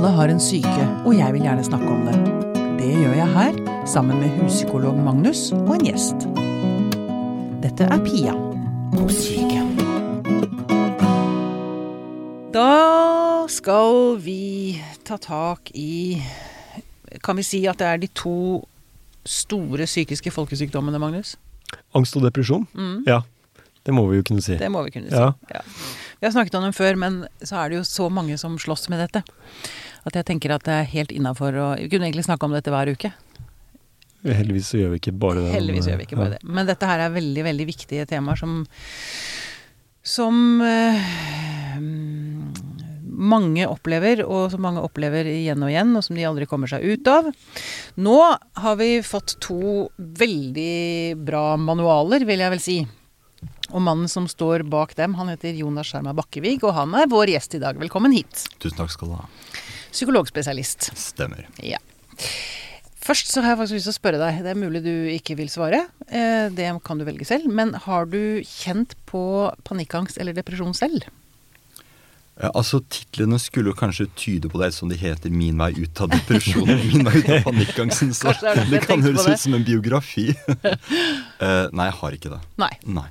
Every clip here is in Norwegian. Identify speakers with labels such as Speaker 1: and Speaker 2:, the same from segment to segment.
Speaker 1: Alle har en syke, og jeg vil gjerne snakke om det. Det gjør jeg her, sammen med huspsykolog Magnus og en gjest. Dette er Pia på syke. Da skal vi ta tak i Kan vi si at det er de to store psykiske folkesykdommene, Magnus?
Speaker 2: Angst og depresjon? Ja, det må vi jo kunne si.
Speaker 1: Det må vi kunne si.
Speaker 2: Ja.
Speaker 1: Ja. Vi har snakket om dem før, men så er det jo så mange som slåss med dette. At jeg tenker at det er helt innafor å Vi kunne egentlig snakke om dette hver uke.
Speaker 2: Heldigvis så gjør vi ikke bare det.
Speaker 1: Heldigvis gjør vi ikke bare det. Men dette her er veldig, veldig viktige temaer som Som eh, mange opplever, og som mange opplever igjen og igjen, og som de aldri kommer seg ut av. Nå har vi fått to veldig bra manualer, vil jeg vel si. Og mannen som står bak dem, han heter Jonas Skjerma Bakkevig, og han er vår gjest i dag. Velkommen hit.
Speaker 3: Tusen takk skal du ha.
Speaker 1: Psykologspesialist.
Speaker 3: Stemmer.
Speaker 1: Ja. Først så har jeg faktisk lyst til å spørre deg, det er mulig du ikke vil svare, eh, det kan du velge selv, men har du kjent på panikkangst eller depresjon selv?
Speaker 3: Ja, altså Titlene skulle jo kanskje tyde på det, som de heter 'Min vei ut av depresjonen'. 'Min vei ut av panikkangsten'. Så
Speaker 1: det
Speaker 3: det kan høres ut som en biografi. Eh, nei, jeg har ikke det.
Speaker 1: Nei.
Speaker 3: Nei.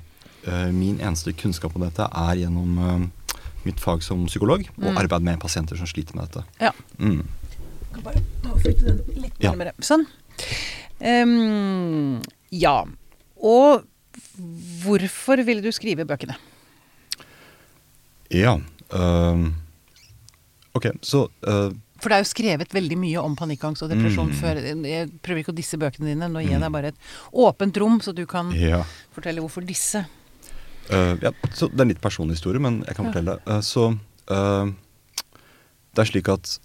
Speaker 3: Eh, min eneste kunnskap om dette er gjennom mitt fag som psykolog, og arbeid med pasienter som sliter med dette.
Speaker 1: Ja.
Speaker 3: Mm.
Speaker 1: Kan bare flytte den litt
Speaker 3: Ja.
Speaker 1: nærmere. Sånn. Um, ja. Og hvorfor ville du skrive bøkene?
Speaker 3: Ja. um, ok, så uh,
Speaker 1: For det er jo skrevet veldig mye om panikkangst og depresjon
Speaker 3: Mm.
Speaker 1: før. Jeg prøver ikke å disse bøkene dine, nå gir jeg deg bare et åpent rom, så du kan
Speaker 3: ja.
Speaker 1: fortelle hvorfor disse.
Speaker 3: Eh, ja, så Det er en litt personlig historie, men jeg kan
Speaker 1: Ja.
Speaker 3: fortelle. Eh, så uh, Det er slik at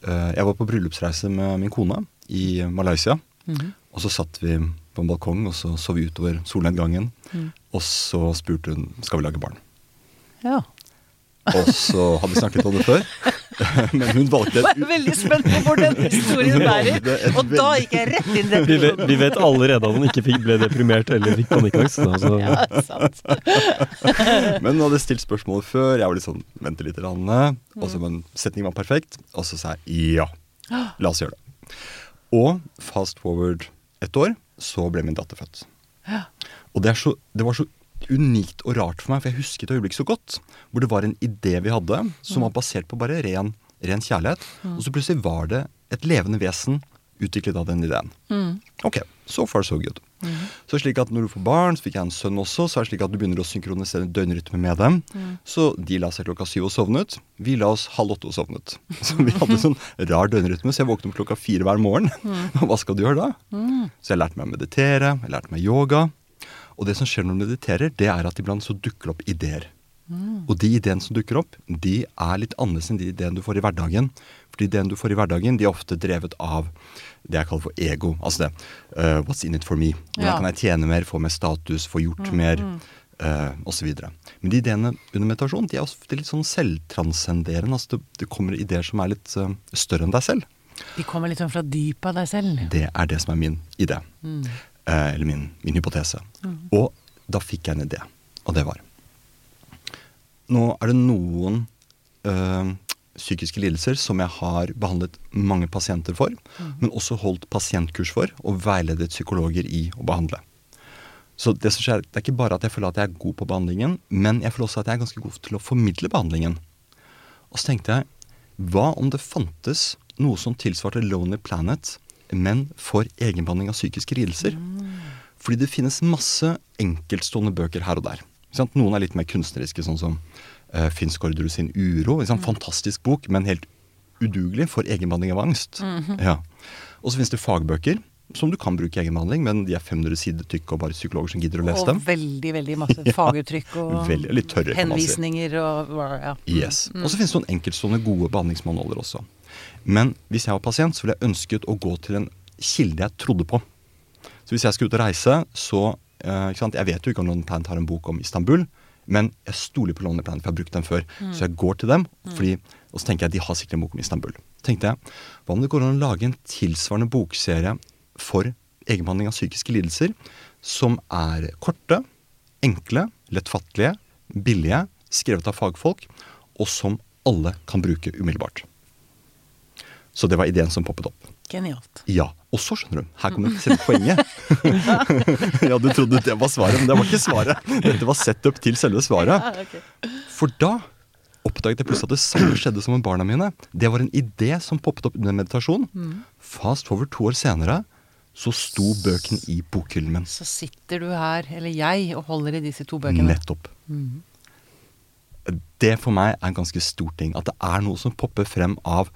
Speaker 3: jeg var på bryllupsreise med min kone i Malaysia.
Speaker 1: Mhm.
Speaker 3: Og så satt vi på en balkong og så så vi utover solnedgangen.
Speaker 1: Mm.
Speaker 3: Og så spurte hun skal vi lage barn.
Speaker 1: Ja.
Speaker 3: Og så hadde vi snakket om det før. Men hun valgte
Speaker 1: Jeg var veldig spent på hvor den historien bærer.
Speaker 3: Er
Speaker 1: Og da gikk jeg rett inn i
Speaker 2: Vi vet, vi vet allerede at han ikke fikk, ble deprimert eller fikk panikkangst. Altså.
Speaker 1: Ja, sant.
Speaker 3: Men hun hadde stilt spørsmålet før. Jeg var litt sånn vente litt. Og så en setningen var perfekt. Og så sa jeg ja. La oss gjøre det. Og fast forward et år, så ble min datter født. Og det, er så, det var så unikt og rart for meg, for jeg husker et øyeblikk så godt. Hvor det var en idé vi hadde som var basert på bare ren, ren kjærlighet. Og så plutselig var det et levende vesen utviklet av den ideen. Ok, so far so good. Så slik at når du får barn, så fikk jeg en sønn også, så er det slik at du begynner å synkronisere døgnrytme med dem. Så de la seg klokka syv og sovnet. Vi la oss halv åtte og sovnet. Så vi hadde sånn rar døgnrytme, så jeg våknet opp klokka fire hver morgen. Hva skal du gjøre da? Så jeg lærte meg å meditere, jeg lærte meg yoga. Og det som skjer når du mediterer, det er at iblant så dukker det opp ideer. Og de ideene som dukker opp, de er litt annerledes enn de ideene du får i hverdagen. For de ideene du får i hverdagen, de er ofte drevet av det jeg kaller for ego. Altså det uh, what's in it for me? Hvordan
Speaker 1: Ja.
Speaker 3: kan jeg tjene mer, få mer status, få gjort mer, uh, osv. Men de ideene under meditasjon, de er ofte litt sånn selvtranscenderende. Altså det, det kommer ideer som er litt uh, større enn deg selv.
Speaker 1: De kommer litt sånn fra dypet av deg selv.
Speaker 3: Det er det som er min idé. Eh, eller min, min hypotese. Og da fikk jeg en idé, og det var Nå er det noen eh, psykiske lidelser som jeg har behandlet mange pasienter for, men også holdt pasientkurs for og veiledet psykologer i å behandle. Så det som skjer, det er ikke bare at jeg føler at jeg er god på behandlingen, men jeg føler også at jeg er ganske god til å formidle behandlingen. Og så tenkte jeg, hva om det fantes noe som tilsvarte Lonely Planet, men for egenbehandling av psykiske lidelser? Fordi det finnes masse enkeltstående bøker her og der. Sant? Noen er litt mer kunstneriske, sånn som uh, Finn Skårderud sin 'Uro'. Mm. Fantastisk bok, men helt udugelig for egenbehandling av angst. ja. Og så finnes det fagbøker som du kan bruke i egenbehandling, men de er 500 sider tykke og bare psykologer som gidder å lese
Speaker 1: Og
Speaker 3: dem.
Speaker 1: veldig, veldig masse faguttrykk og
Speaker 3: Veldig, tørre,
Speaker 1: henvisninger og ja.
Speaker 3: Yes. Og så finnes det noen enkeltstående gode behandlingsmanualer også. Men hvis jeg var pasient, så ville jeg ønsket å gå til en kilde jeg trodde på. Så hvis jeg skal ut og reise, så eh? Jeg vet jo ikke om London Planet har en bok om Istanbul, men jeg stoler på London Planet, for jeg har brukt den før. Så jeg går til dem, fordi, og så tenker jeg de har sikkert en bok om Istanbul. tenkte jeg, Hva om det går an å lage en tilsvarende bokserie for egenbehandling av psykiske lidelser, som er korte, enkle, lettfattelige, billige, skrevet av fagfolk, og som alle kan bruke umiddelbart. Så det var ideen som poppet opp.
Speaker 1: Genialt.
Speaker 3: Ja. Og så, skjønner du, her kommer selve poenget. ja, du trodde det var svaret, men det var ikke svaret. Dette var setup til selve svaret. For da oppdaget jeg plutselig at det samme skjedde som med barna mine. Det var en idé som poppet opp under meditasjon. Fast forward to år senere så sto bøkene i bokhyllen min.
Speaker 1: Så sitter du her, eller jeg, og holder i disse to bøkene.
Speaker 3: Nettopp. Det for meg er en ganske stor ting. At det er noe som popper frem av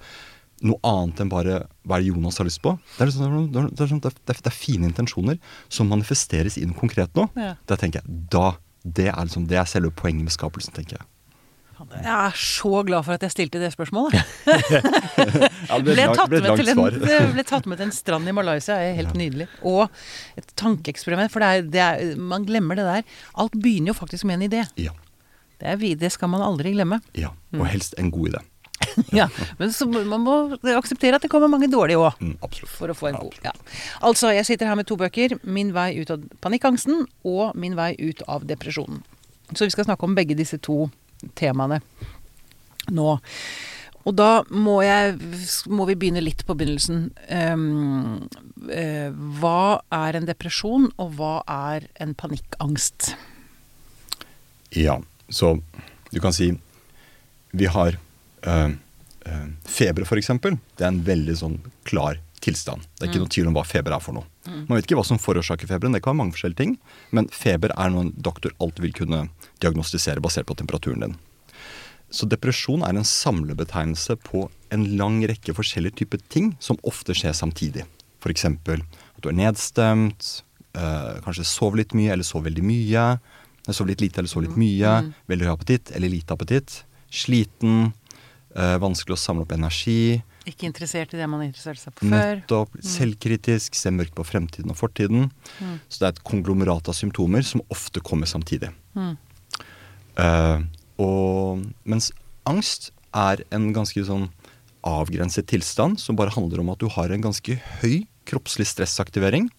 Speaker 3: noe annet enn bare hva er det Jonas har lyst på. Det er, sånn, det, er, sånn- det, er, det er fine intensjoner som manifesteres i noe konkret nå.
Speaker 1: Ja.
Speaker 3: Da tenker jeg, da, det er, liksom, det er selve poenget med skapelsen, tenker jeg.
Speaker 1: Jeg er så glad for at jeg stilte det spørsmålet.
Speaker 3: Ja, det
Speaker 1: ble, tatt med til en, ble tatt med til en strand i Malaysia. Er helt nydelig. Og et tankeeksperiment. For det er, det er, man glemmer det der. Alt begynner jo faktisk med en idé.
Speaker 3: Ja,
Speaker 1: Det, er, det skal man aldri glemme.
Speaker 3: ja. Og helst en god idé.
Speaker 1: Ja, Men så man må akseptere at det kommer mange dårlige òg.
Speaker 3: Mm.
Speaker 1: For å få en god. Ja. Altså, jeg sitter her med to bøker. 'Min vei ut av panikkangsten' og 'Min vei ut av depresjonen'. Så vi skal snakke om begge disse to temaene nå. Og da må, jeg, må vi begynne litt på begynnelsen. Um, uh, hva er en depresjon, og hva er en panikkangst?
Speaker 3: Ja, så du kan si Vi har øh, øh, feber, for eksempel. Det er en veldig sånn klar tilstand. Det er ikke noe tvil om hva feber er for noe. Man vet ikke hva som forårsaker feberen. Det kan være mange forskjellige ting. Men feber er noe en doktor alltid vil kunne diagnostisere basert på temperaturen din. Så depresjon er en samlebetegnelse på en lang rekke forskjellige typer ting som ofte skjer samtidig. F.eks. at du er nedstemt, øh, kanskje sover litt mye eller sover veldig mye. Sover litt lite eller sover litt mye. Veldig høy appetitt eller lite appetitt. Sliten. Øh, vanskelig å samle opp energi.
Speaker 1: Ikke interessert i det man interesserte seg på før.
Speaker 3: Nettopp. Selvkritisk. Ser mørkt på fremtiden og fortiden. Så det er et konglomerat av symptomer som ofte kommer samtidig. Eh, og, mens angst er en ganske sånn avgrenset tilstand som bare handler om at du har en ganske høy kroppslig stressaktivering,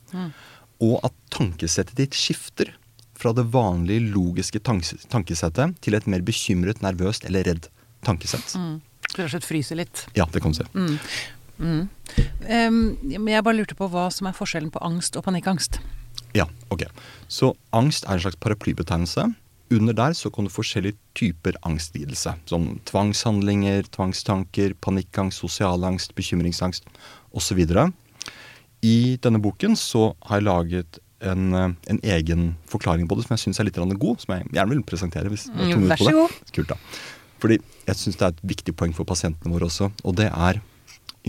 Speaker 3: og at tankesettet ditt skifter fra det vanlige logiske tankesettet til et mer bekymret, nervøst eller redd tankesett.
Speaker 1: Rett og slett fryse litt.
Speaker 3: Ja, det kan du si.
Speaker 1: Mm. Mm. Um, jeg bare lurte på hva som er forskjellen på angst og panikkangst.
Speaker 3: Ja, ok. Så angst er en slags paraplybetegnelse. Under der så kan du forskjellige typer angstlidelse. Som tvangshandlinger, tvangstanker, panikkangst, sosialangst, bekymringsangst osv. I denne boken så har jeg laget en, en egen forklaring på det som jeg syns er litt god, som jeg gjerne vil presentere. hvis
Speaker 1: Mm, vær så
Speaker 3: det.
Speaker 1: god.
Speaker 3: Kult da. Fordi jeg syns det er et viktig poeng for pasientene våre også, og det er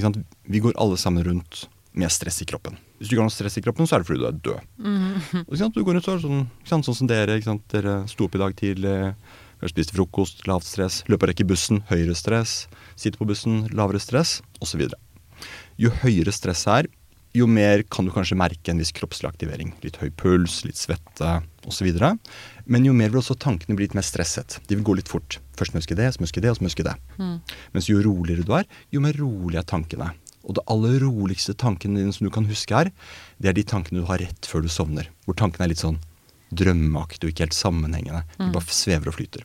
Speaker 3: sant, Vi går alle sammen rundt med stress i kroppen. Hvis du ikke har noe stress i kroppen, så er det fordi du er død. Og, ikke sant, du går rundt og sånn, sant, sånn som dere. Dere sto opp i dag tidlig, kanskje spiste frokost, lavt stress. Løper rekke i bussen, høyere stress. Sitter på bussen, lavere stress, osv. Jo høyere stress er, jo mer kan du kanskje merke en viss kroppslig aktivering. Litt høy puls, litt svette osv. Men jo mer vil også tankene bli litt mer stresset. De vil gå litt fort. Først må jeg huske det, så må jeg huske det, og så må jeg huske det. Mens jo roligere du er, jo mer rolig er tankene. Og det aller roligste tankene dine som du kan huske her, det er de tankene du har rett før du sovner. Hvor tankene er litt sånn drømmeaktige og ikke helt sammenhengende. De bare svever og flyter.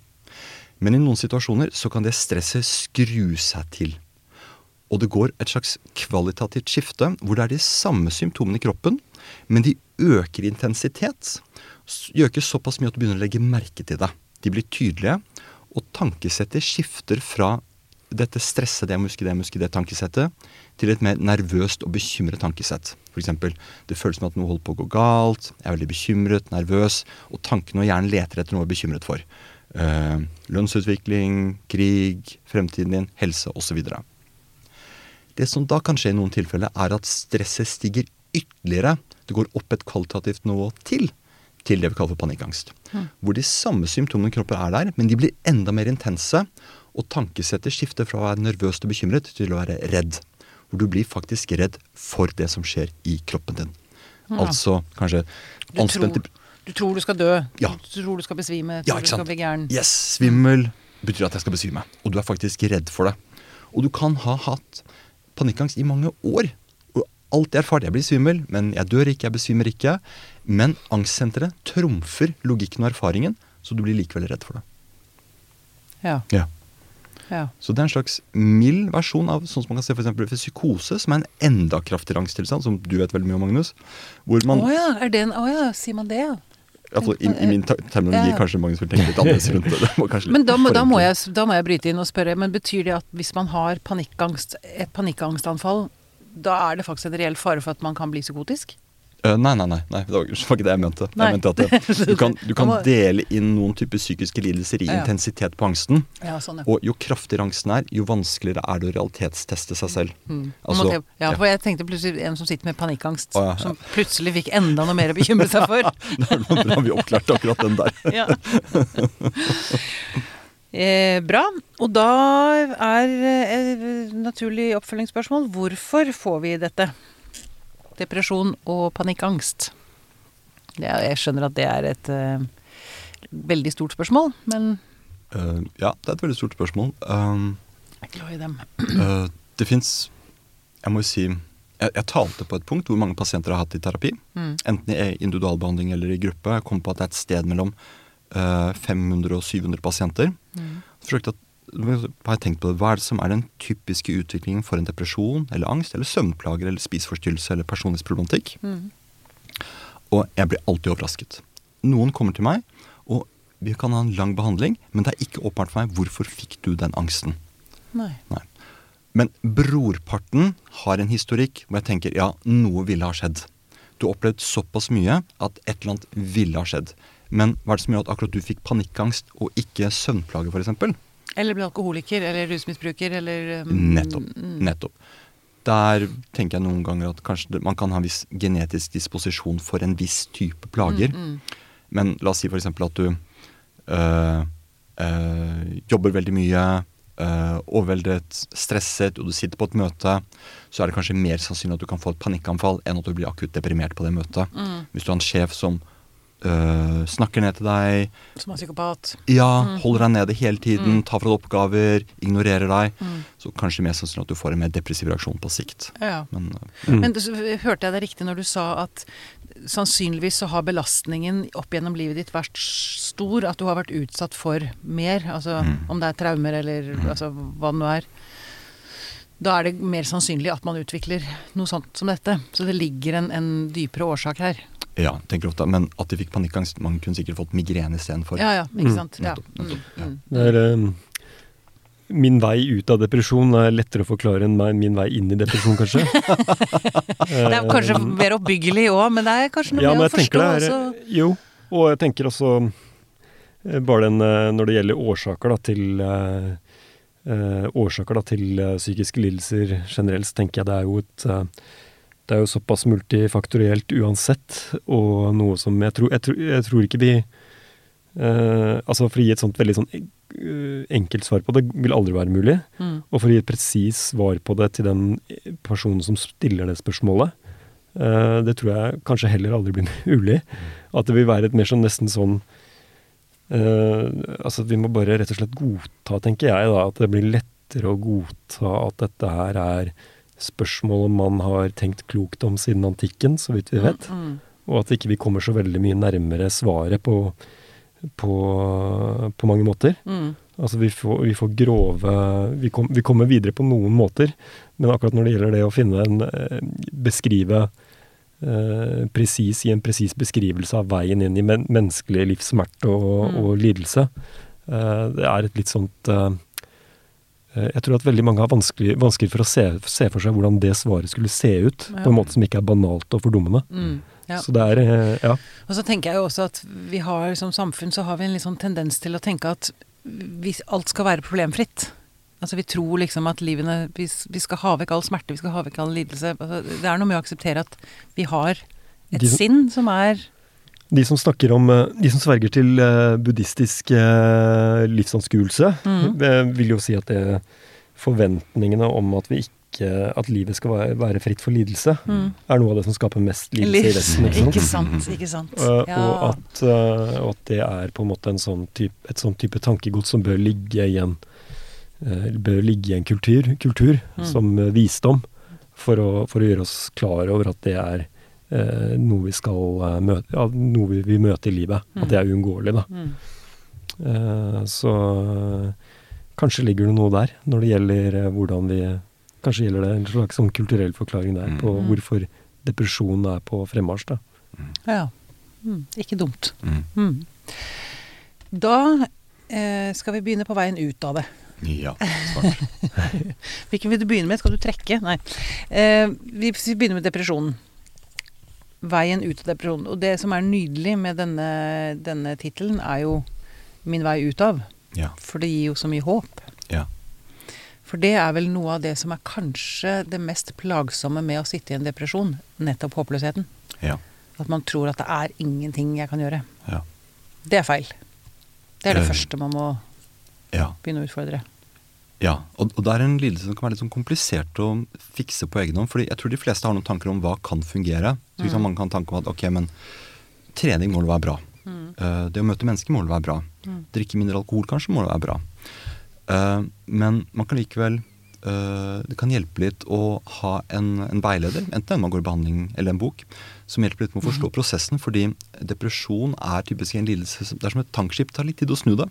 Speaker 3: Men i noen situasjoner så kan det stresset skru seg til. Og det går et slags kvalitativt skifte hvor det er de samme symptomene i kroppen, men de øker i intensitet. De såpass mye at du begynner å legge merke til det. De blir tydelige, og tankesettet skifter fra dette stressede jeg må huske, det jeg må huske, det tankesettet, til et mer nervøst og bekymret tankesett. Eksempel, det føles som at noe holder på å gå galt, jeg er veldig bekymret, nervøs, og tankene og hjernen leter etter noe jeg er bekymret for. Eh, lønnsutvikling, krig, fremtiden din, helse osv. Det som da kan skje i noen tilfeller, er at stresset stiger ytterligere Det går opp et kvalitativt nivå til til det vi kaller for panikkangst. Hvor de samme symptomene i kroppen er der, men de blir enda mer intense. Og tankesettet skifter fra å være nervøs og bekymret til å være redd. Hvor du blir faktisk redd for det som skjer i kroppen din. Altså kanskje anspente
Speaker 1: du tror du skal dø.
Speaker 3: Ja.
Speaker 1: Du tror du skal besvime.
Speaker 3: Ja, ikke
Speaker 1: tror du skal bli gæren.
Speaker 3: Yes, svimmel betyr at jeg skal besvime. Og du er faktisk redd for det. Og du kan ha hatt panikkangst i mange år. Og alt jeg erfart, jeg blir svimmel, men jeg dør ikke, jeg besvimer ikke. Men angstsenteret trumfer logikken og erfaringen, så du blir likevel redd for det.
Speaker 1: Ja.
Speaker 3: Ja.
Speaker 1: ja.
Speaker 3: Så det er en slags mild versjon av sånn som man kan se for eksempel for psykose, som er en enda kraftigere angsttilstand, som du vet veldig mye om, Magnus. Hvor
Speaker 1: Å
Speaker 3: man,
Speaker 1: ja, er det en Å ja, sier man det, ja.
Speaker 3: i, i, i min terminologi,
Speaker 1: Ja.
Speaker 3: kanskje Magnus vil tenke litt annerledes rundt det. det. må litt
Speaker 1: Men da må, da, må jeg, da må jeg bryte inn og spørre, men betyr det at hvis man har panikkangst, et panikkangstanfall, da er det faktisk en reell fare for at man kan bli psykotisk?
Speaker 3: Eh, nei, nei, nei, nei, det var ikke det jeg mente.
Speaker 1: Nei.
Speaker 3: Jeg mente at det, du kan, du kan dele inn noen typer psykiske lidelser i
Speaker 1: Ja.
Speaker 3: intensitet på angsten.
Speaker 1: Ja, sånn, ja.
Speaker 3: Og jo kraftigere angsten er, jo vanskeligere er det å realitetsteste seg selv.
Speaker 1: Mm.
Speaker 3: Altså,
Speaker 1: ja,
Speaker 3: ja.
Speaker 1: for jeg tenkte plutselig en som sitter med panikkangst,
Speaker 3: Å, ja, ja.
Speaker 1: som plutselig fikk enda noe mer å bekymre seg for.
Speaker 3: Da har vi oppklart akkurat den der.
Speaker 1: Eh, bra. Og da er eh, naturlig oppfølgingsspørsmål hvorfor får vi dette? Depresjon og panikkangst. Jeg skjønner at det er et uh, veldig stort spørsmål, men
Speaker 3: uh, ja, det er et veldig stort spørsmål. Um,
Speaker 1: jeg er glad i dem.
Speaker 3: Uh, det fins Jeg må jo si jeg, jeg talte på et punkt hvor mange pasienter har hatt i terapi.
Speaker 1: Mm.
Speaker 3: Enten i individualbehandling eller i gruppe. Jeg kom på at det er et sted mellom eh, 500 og 700 pasienter.
Speaker 1: Mm.
Speaker 3: Så forsøkte jeg, har jeg tenkt på det, Hva er det som er den typiske utviklingen for en depresjon eller angst eller søvnplager eller spiseforstyrrelse eller personlighetsproblematikk?
Speaker 1: Mm.
Speaker 3: Og jeg blir alltid overrasket. Noen kommer til meg, og vi kan ha en lang behandling, men det er ikke åpenbart for meg hvorfor fikk du den angsten.
Speaker 1: Nei.
Speaker 3: Nei. Men brorparten har en historikk hvor jeg tenker ja, noe ville ha skjedd. Du har opplevd såpass mye at et eller annet ville ha skjedd. Men hva er det som gjør at akkurat du fikk panikkangst og ikke søvnplager, f.eks.?
Speaker 1: Eller bli alkoholiker eller rusmisbruker eller um,
Speaker 3: Nettopp.
Speaker 1: mm.
Speaker 3: Nettopp. Der tenker jeg noen ganger at kanskje man kan ha en viss genetisk disposisjon for en viss type plager.
Speaker 1: Mm,
Speaker 3: Men la oss si f.eks. at du øh, øh, jobber veldig mye, øh, overveldet, stresset, og du sitter på et møte, så er det kanskje mer sannsynlig at du kan få et panikkanfall enn at du blir akutt deprimert på det møtet.
Speaker 1: Mm.
Speaker 3: Hvis du har en sjef som øh, snakker ned til deg,
Speaker 1: Som er psykopat.
Speaker 3: ja,
Speaker 1: Mm.
Speaker 3: holder deg nede hele tiden, tar fra deg oppgaver, ignorerer deg,
Speaker 1: Mm.
Speaker 3: så kanskje mer sannsynlig at du får en mer depressiv reaksjon på sikt.
Speaker 1: Ja.
Speaker 3: Men øh,
Speaker 2: Mm.
Speaker 1: Men så hørte jeg deg riktig når du sa at sannsynligvis så har belastningen opp gjennom livet ditt vært stor, at du har vært utsatt for mer, altså
Speaker 3: Mm.
Speaker 1: om det er traumer eller altså, hva det nå er. Da er det mer sannsynlig at man utvikler noe sånt som dette. Så det ligger en, en dypere årsak her.
Speaker 3: Ja, tenker ofte, men at de fikk panikkangst, man kunne sikkert fått migrene istedenfor.
Speaker 1: Ja ja, ikke
Speaker 2: Mm.
Speaker 1: sant. Ja.
Speaker 3: Nettopp, nettopp,
Speaker 1: Mm,
Speaker 3: ja.
Speaker 1: mm.
Speaker 2: Det er, eh, min vei ut av depresjon er lettere å forklare enn meg- min vei inn i depresjon, kanskje.
Speaker 1: Det er kanskje mer oppbyggelig òg, men det er kanskje noe
Speaker 2: ja, men
Speaker 1: med å forstå
Speaker 2: det er,
Speaker 1: også.
Speaker 2: Jo, og jeg tenker også eh, bare den eh, Når det gjelder årsaker da, til uh, eh, Årsaker da, til eh, psykiske lidelser generelt, så tenker jeg det er jo et eh, Det er jo såpass multifaktorielt uansett, og noe som jeg tror Jeg, tror, jeg tror ikke de eh, Altså For å gi et sånt veldig sånn eh, enkelt svar på det, vil aldri være mulig.
Speaker 1: Mm.
Speaker 2: Og for å gi et presis svar på det til den personen som stiller det spørsmålet, eh, det tror jeg kanskje heller aldri blir mulig. At det vil være et mer sånn nesten sånn eh, Altså vi må bare rett og slett godta, tenker jeg, da, at det blir lettere å godta at dette her er spørsmål om man har tenkt klokt om siden antikken, så vidt vi vet.
Speaker 1: Mm.
Speaker 2: Og at ikke vi kommer så veldig mye nærmere svaret på, på, på mange måter.
Speaker 1: Mm.
Speaker 2: Altså vi får, vi får grove vi, kom, vi kommer videre på noen måter, men akkurat når det gjelder det å finne en eh, Beskrive eh, presis i en presis beskrivelse av veien inn i men, menneskelig livssmerte og,
Speaker 1: Mm.
Speaker 2: og lidelse, eh, det er et litt sånt eh, Jeg tror at veldig mange har vanskelig, vanskelig for å se, se for seg hvordan det svaret skulle se ut,
Speaker 1: Ja.
Speaker 2: på en måte som ikke er banalt og fordummende.
Speaker 1: Mm. Ja.
Speaker 2: Så det er eh, Ja.
Speaker 1: Og så tenker jeg jo også at vi har som samfunn så har vi en litt sånn tendens til å tenke at hvis alt skal være problemfritt. Altså vi tror liksom at livene Vi, vi skal ha vekk all smerte, vi skal ha vekk all lidelse. Altså, det er noe med å akseptere at vi har et
Speaker 2: De
Speaker 1: sinn som er
Speaker 2: De som snakker om eh, De som sverger til eh, buddhistisk eh, livsanskuelse, eh, vil jo si at det forventningene om at vi ikke at livet skal være, være fritt for lidelse,
Speaker 1: Mm.
Speaker 2: er noe av det som skaper mest lidelse i resten.
Speaker 1: Ikke
Speaker 2: Ikke sant?
Speaker 1: sant, ikke sant.
Speaker 2: Uh,
Speaker 1: Ja.
Speaker 2: og, at, uh, og at det er på en måte en sånn type, et sånn type tankegods som bør ligge i en uh, bør ligge i en kultur, kultur
Speaker 1: Mm.
Speaker 2: som visdom, for å, for å gjøre oss klar over at det er noe vi skal eh, møte, ja, noe vi, vi møter i livet.
Speaker 1: Mm.
Speaker 2: At det er uunngåelig, da.
Speaker 1: Mm.
Speaker 2: Eh, så eh, kanskje ligger det noe der når det gjelder eh, hvordan vi Kanskje gjelder det en slags sånn kulturell forklaring der
Speaker 3: Mm.
Speaker 2: på
Speaker 1: Mm.
Speaker 2: hvorfor depresjon er på fremmarsj. da.
Speaker 1: Ja. Mm. Ikke dumt.
Speaker 3: Mm.
Speaker 1: Mm. Da eh, skal vi begynne på veien ut av det.
Speaker 3: Ja, svart.
Speaker 1: Hvilken vil du begynne med? Skal du trekke? Nei. Eh, vi, vi begynner med depresjonen. Veien ut av depresjonen. Og det som er nydelig med denne, denne tittelen, er jo 'Min vei ut av'.
Speaker 3: Ja.
Speaker 1: For det gir jo så mye håp.
Speaker 3: Ja.
Speaker 1: For det er vel noe av det som er kanskje det mest plagsomme med å sitte i en depresjon. Nettopp håpløsheten.
Speaker 3: Ja.
Speaker 1: At man tror at det er ingenting jeg kan gjøre.
Speaker 3: Ja.
Speaker 1: Det er feil. Det er det
Speaker 3: Eh,
Speaker 1: første man må
Speaker 3: ja.
Speaker 1: begynne å utfordre.
Speaker 3: Ja, og, og det er en lidelse som kan være litt sånn komplisert å fikse på egen hånd. fordi jeg tror de fleste har noen tanker om hva kan fungere. Så liksom Man kan tanke om at ok, men trening må det være bra. Eh, det å møte mennesker må det være bra. Drikke mindre alkohol kanskje må det være bra. Uh, men man kan likevel uh, Det kan hjelpe litt å ha en, en veileder, enten man går i behandling eller en bok, som hjelper litt med å forstå prosessen. Fordi depresjon er typisk en lidelse Det er som et tankskip. Tar litt tid å snu det.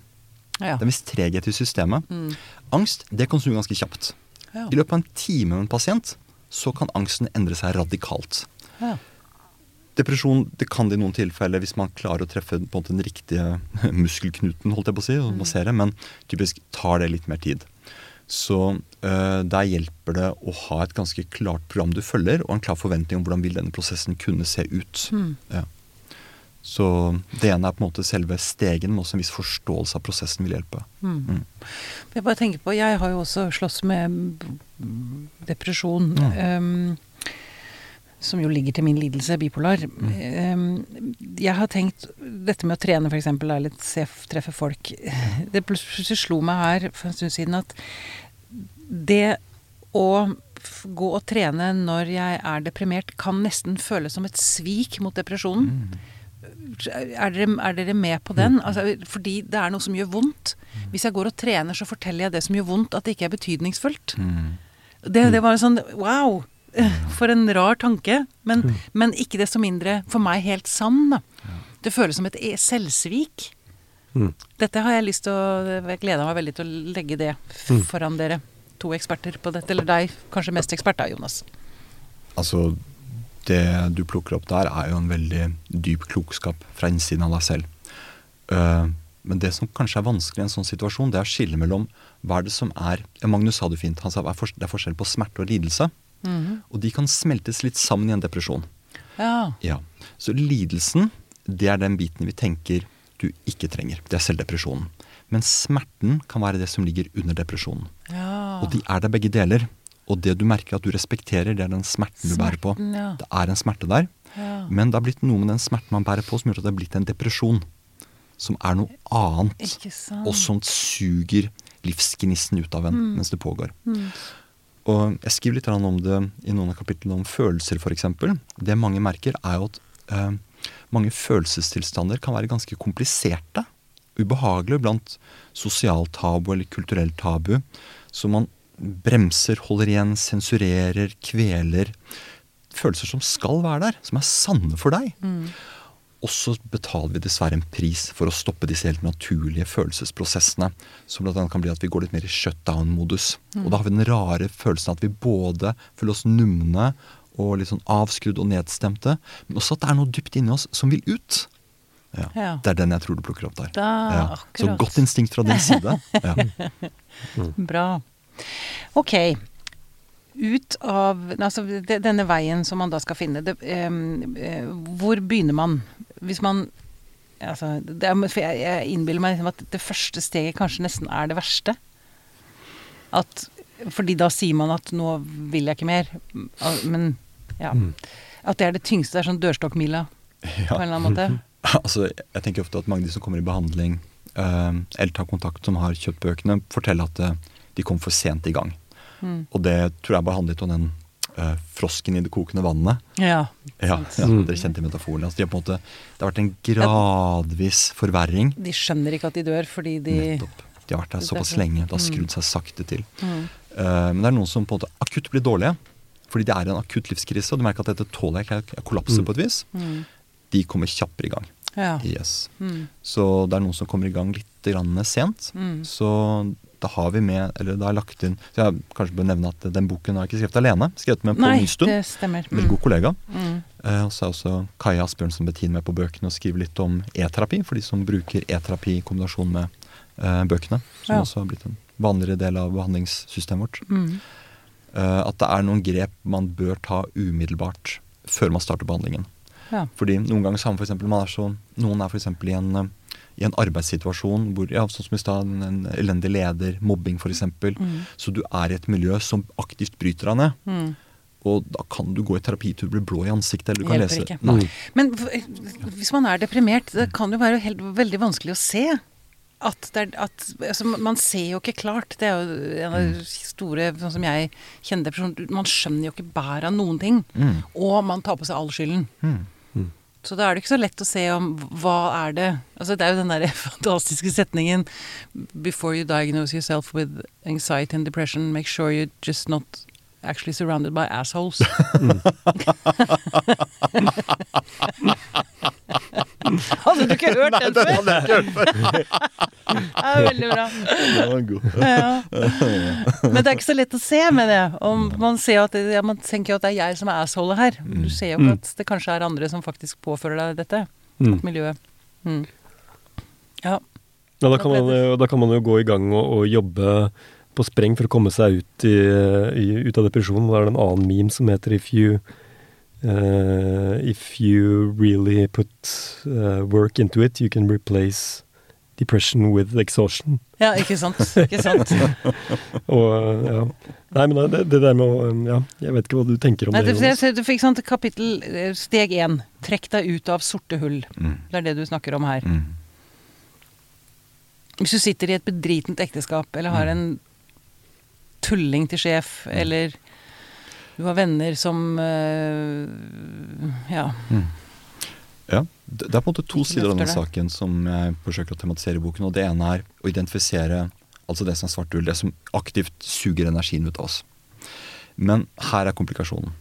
Speaker 1: Ja.
Speaker 3: Det er en viss treghet i systemet.
Speaker 1: Mm.
Speaker 3: Angst det kan snu ganske kjapt.
Speaker 1: Ja.
Speaker 3: I løpet av en time med en pasient så kan angsten endre seg radikalt.
Speaker 1: Ja.
Speaker 3: Depresjon det kan det i noen tilfeller hvis man klarer å treffe på en måte den riktige muskelknuten, holdt jeg på å si, og massere, men typisk tar det litt mer tid. Så øh, der hjelper det å ha et ganske klart program du følger, og en klar forventning om hvordan vil denne prosessen kunne se ut.
Speaker 1: Mm.
Speaker 3: Ja. Så det ene er på en måte selve stegen, men også en viss forståelse av prosessen vil hjelpe.
Speaker 1: Mm.
Speaker 3: Mm.
Speaker 1: Jeg bare tenker på, jeg har jo også slåss med mm, depresjon. ehm, som jo ligger til min lidelse, bipolar. Um, jeg har tenkt Dette med å trene, f.eks., er litt se, treffe folk. Det plutselig slo meg her for en stund siden at det å gå og trene når jeg er deprimert, kan nesten føles som et svik mot depresjonen. Er dere, er dere med på den? Altså, fordi det er noe som gjør vondt. Hvis jeg går og trener, så forteller jeg det som gjør vondt, at det ikke er betydningsfullt.
Speaker 3: Mm.
Speaker 1: Det, det var sånn wow! For en rar tanke. Men, men ikke desto mindre for meg helt sann. Det føles som et e- selvsvik.
Speaker 2: Mm.
Speaker 1: Dette har jeg lyst til å Jeg gleder meg veldig til å legge det foran dere. To eksperter på dette. Eller deg, kanskje mest ekspert da, Jonas.
Speaker 3: Altså, det du plukker opp der, er jo en veldig dyp klokskap fra innsiden av deg selv. Eh, men det som kanskje er vanskelig i en sånn situasjon, det er å skille mellom hva er det som er ja, Magnus sa det fint. Han sa det er forskjell på smerte og lidelse. Og de kan smeltes litt sammen i en depresjon.
Speaker 1: Ja.
Speaker 3: Ja. Så lidelsen, det er den biten vi tenker du ikke trenger. Det er selvdepresjonen. Men smerten kan være det som ligger under depresjonen.
Speaker 1: ja.
Speaker 3: Og de er der begge deler. Og det du merker at du respekterer, det er den smerten du bærer på.
Speaker 1: Ja.
Speaker 3: Det er en smerte der.
Speaker 1: Ja.
Speaker 3: Men det har blitt noe med den smerten man bærer på som gjør at det har blitt en depresjon. Som er noe annet. Og som suger livsgnisten ut av en
Speaker 1: Mm.
Speaker 3: mens det pågår. Og jeg skriver litt om det i noen av kapitlene om følelser, f.eks. Det mange merker, er jo at eh, mange følelsestilstander kan være ganske kompliserte. Ubehagelige blant sosialt tabu eller kulturelt tabu. Så man bremser, holder igjen, sensurerer, kveler. Følelser som skal være der, som er sanne for deg. Og så betaler vi dessverre en pris for å stoppe disse helt naturlige følelsesprosessene. Som annet kan bli at vi går litt mer i shutdown-modus. Og da har vi den rare følelsen at vi både føler oss numne og litt sånn avskrudd og nedstemte, men også at det er noe dypt inni oss som vil ut. Ja.
Speaker 1: Ja.
Speaker 3: Det er den jeg tror du plukker opp der.
Speaker 1: Da,
Speaker 3: ja. Så godt instinkt fra din side. Ja.
Speaker 1: Bra. Ok. Ut av altså, denne veien som man da skal finne, det, eh, hvor begynner man? Hvis man altså, det er, jeg, jeg innbiller meg liksom at det første steget kanskje nesten er det verste. At, fordi da sier man at 'nå vil jeg ikke mer'. Men ja. At det er det tyngste. Det er sånn dørstokkmila på en eller annen måte.
Speaker 3: Altså, jeg tenker ofte at mange av de som kommer i behandling, eh, eller tar kontakt som har kjøpt bøkene, forteller at eh, de kom for sent i gang.
Speaker 1: Mm.
Speaker 3: Og det tror jeg bare handlet om den uh, frosken i det kokende vannet.
Speaker 1: Ja.
Speaker 3: Ja, ja
Speaker 2: Mm.
Speaker 3: Dere kjente metaforen. Altså, de har på en måte, det har vært en gradvis forverring.
Speaker 1: De skjønner ikke at de dør fordi de
Speaker 3: Nettopp. De har vært der
Speaker 1: er
Speaker 3: såpass lenge. Det har
Speaker 1: Mm.
Speaker 3: skrudd seg sakte til.
Speaker 1: Mm.
Speaker 3: Uh, men det er noen som på en måte akutt blir dårlige. Fordi det er en akutt livskrise, og du merker at dette tåler jeg ikke. Jeg kollapser
Speaker 2: Mm.
Speaker 3: på et vis.
Speaker 1: Mm.
Speaker 3: De kommer kjappere i gang.
Speaker 1: Ja.
Speaker 3: Yes.
Speaker 1: Mm.
Speaker 3: Så det er noen som kommer i gang litt grann sent.
Speaker 1: Mm.
Speaker 3: Så da har vi med, eller har jeg lagt inn Så jeg kanskje bør nevne at den boken har jeg ikke skrevet alene. Skrevet med Pål
Speaker 1: Nei,
Speaker 3: Nystuen.
Speaker 1: det stemmer.
Speaker 3: Veldig god kollega.
Speaker 1: Mm.
Speaker 3: Eh, og så er også Kaja Asbjørnsen Bettin med på bøkene og skriver litt om e-terapi, for de som bruker e-terapi i kombinasjon med eh, bøkene. Som
Speaker 1: Ja.
Speaker 3: også har blitt en vanligere del av behandlingssystemet vårt.
Speaker 1: Mm.
Speaker 3: Eh, at det er noen grep man bør ta umiddelbart før man starter behandlingen.
Speaker 1: Ja.
Speaker 3: Fordi noen ganger så har man for eksempel, man er så, Noen er f.eks. i en eh, i en arbeidssituasjon hvor, ja, sånn som i sted, en en elendig leder, mobbing f.eks.
Speaker 1: Mm.
Speaker 3: Så du er i et miljø som aktivt bryter deg ned.
Speaker 1: Mm.
Speaker 3: Og da kan du gå i terapi til du blir blå i ansiktet, eller du kan
Speaker 1: Hjelper
Speaker 3: lese
Speaker 1: ikke.
Speaker 3: Nei.
Speaker 1: Men hvis man er deprimert, det kan jo være helt, veldig vanskelig å se. At det er, at, altså, man ser jo ikke klart. Det er jo en av
Speaker 3: Mm.
Speaker 1: de store sånn som jeg kjenner depresjon. Man skjønner jo ikke bæret av noen ting.
Speaker 3: Mm.
Speaker 1: Og man tar på seg all skylden.
Speaker 3: Mm.
Speaker 1: Så da er det ikke så lett å se om hva er det. Altså det er jo den der fantastiske setningen Before you diagnose yourself with anxiety and depression, make sure you just not actually surrounded by assholes. Hadde du ikke hørt den før?
Speaker 3: Nei, den hadde jeg ikke hørt før.
Speaker 1: Det er veldig bra.
Speaker 3: Den var god.
Speaker 1: Ja. Men det er ikke så lett å se med det. Om man, ser at det, ja, man tenker jo at det er jeg som er assholet her. Du ser jo ikke at det kanskje er andre som faktisk påfører deg dette.
Speaker 2: Mm.
Speaker 1: Miljøet. Mm. Ja.
Speaker 2: Ja, da, kan man, da kan man jo gå i gang og, og jobbe på spreng for å komme seg ut, i, i, ut av depresjonen. Da er det en annen meme som heter If you uh, If you really put uh, work into it, you can replace depression with exhaustion.
Speaker 1: ja, ikke sant. Ikke sant.
Speaker 2: Og ja. Nei, men det, det der med å eh, Ja, jeg vet ikke hva du tenker om
Speaker 1: Nei,
Speaker 2: det.
Speaker 1: det, du fikk sånn kapittel eh, Steg én. Trekk deg ut av sorte hull.
Speaker 3: Mm.
Speaker 1: Det er det du snakker om her.
Speaker 3: Mm.
Speaker 1: Hvis du sitter i et bedritent ekteskap, eller har en tulling til sjef, eller du har venner som eh, Ja.
Speaker 3: Ja, det er på en måte to sider av denne saken som jeg forsøker å tematisere i boken. og Det ene er å identifisere altså det som er svart hull, det som aktivt suger energien ut av oss. Men her er komplikasjonen.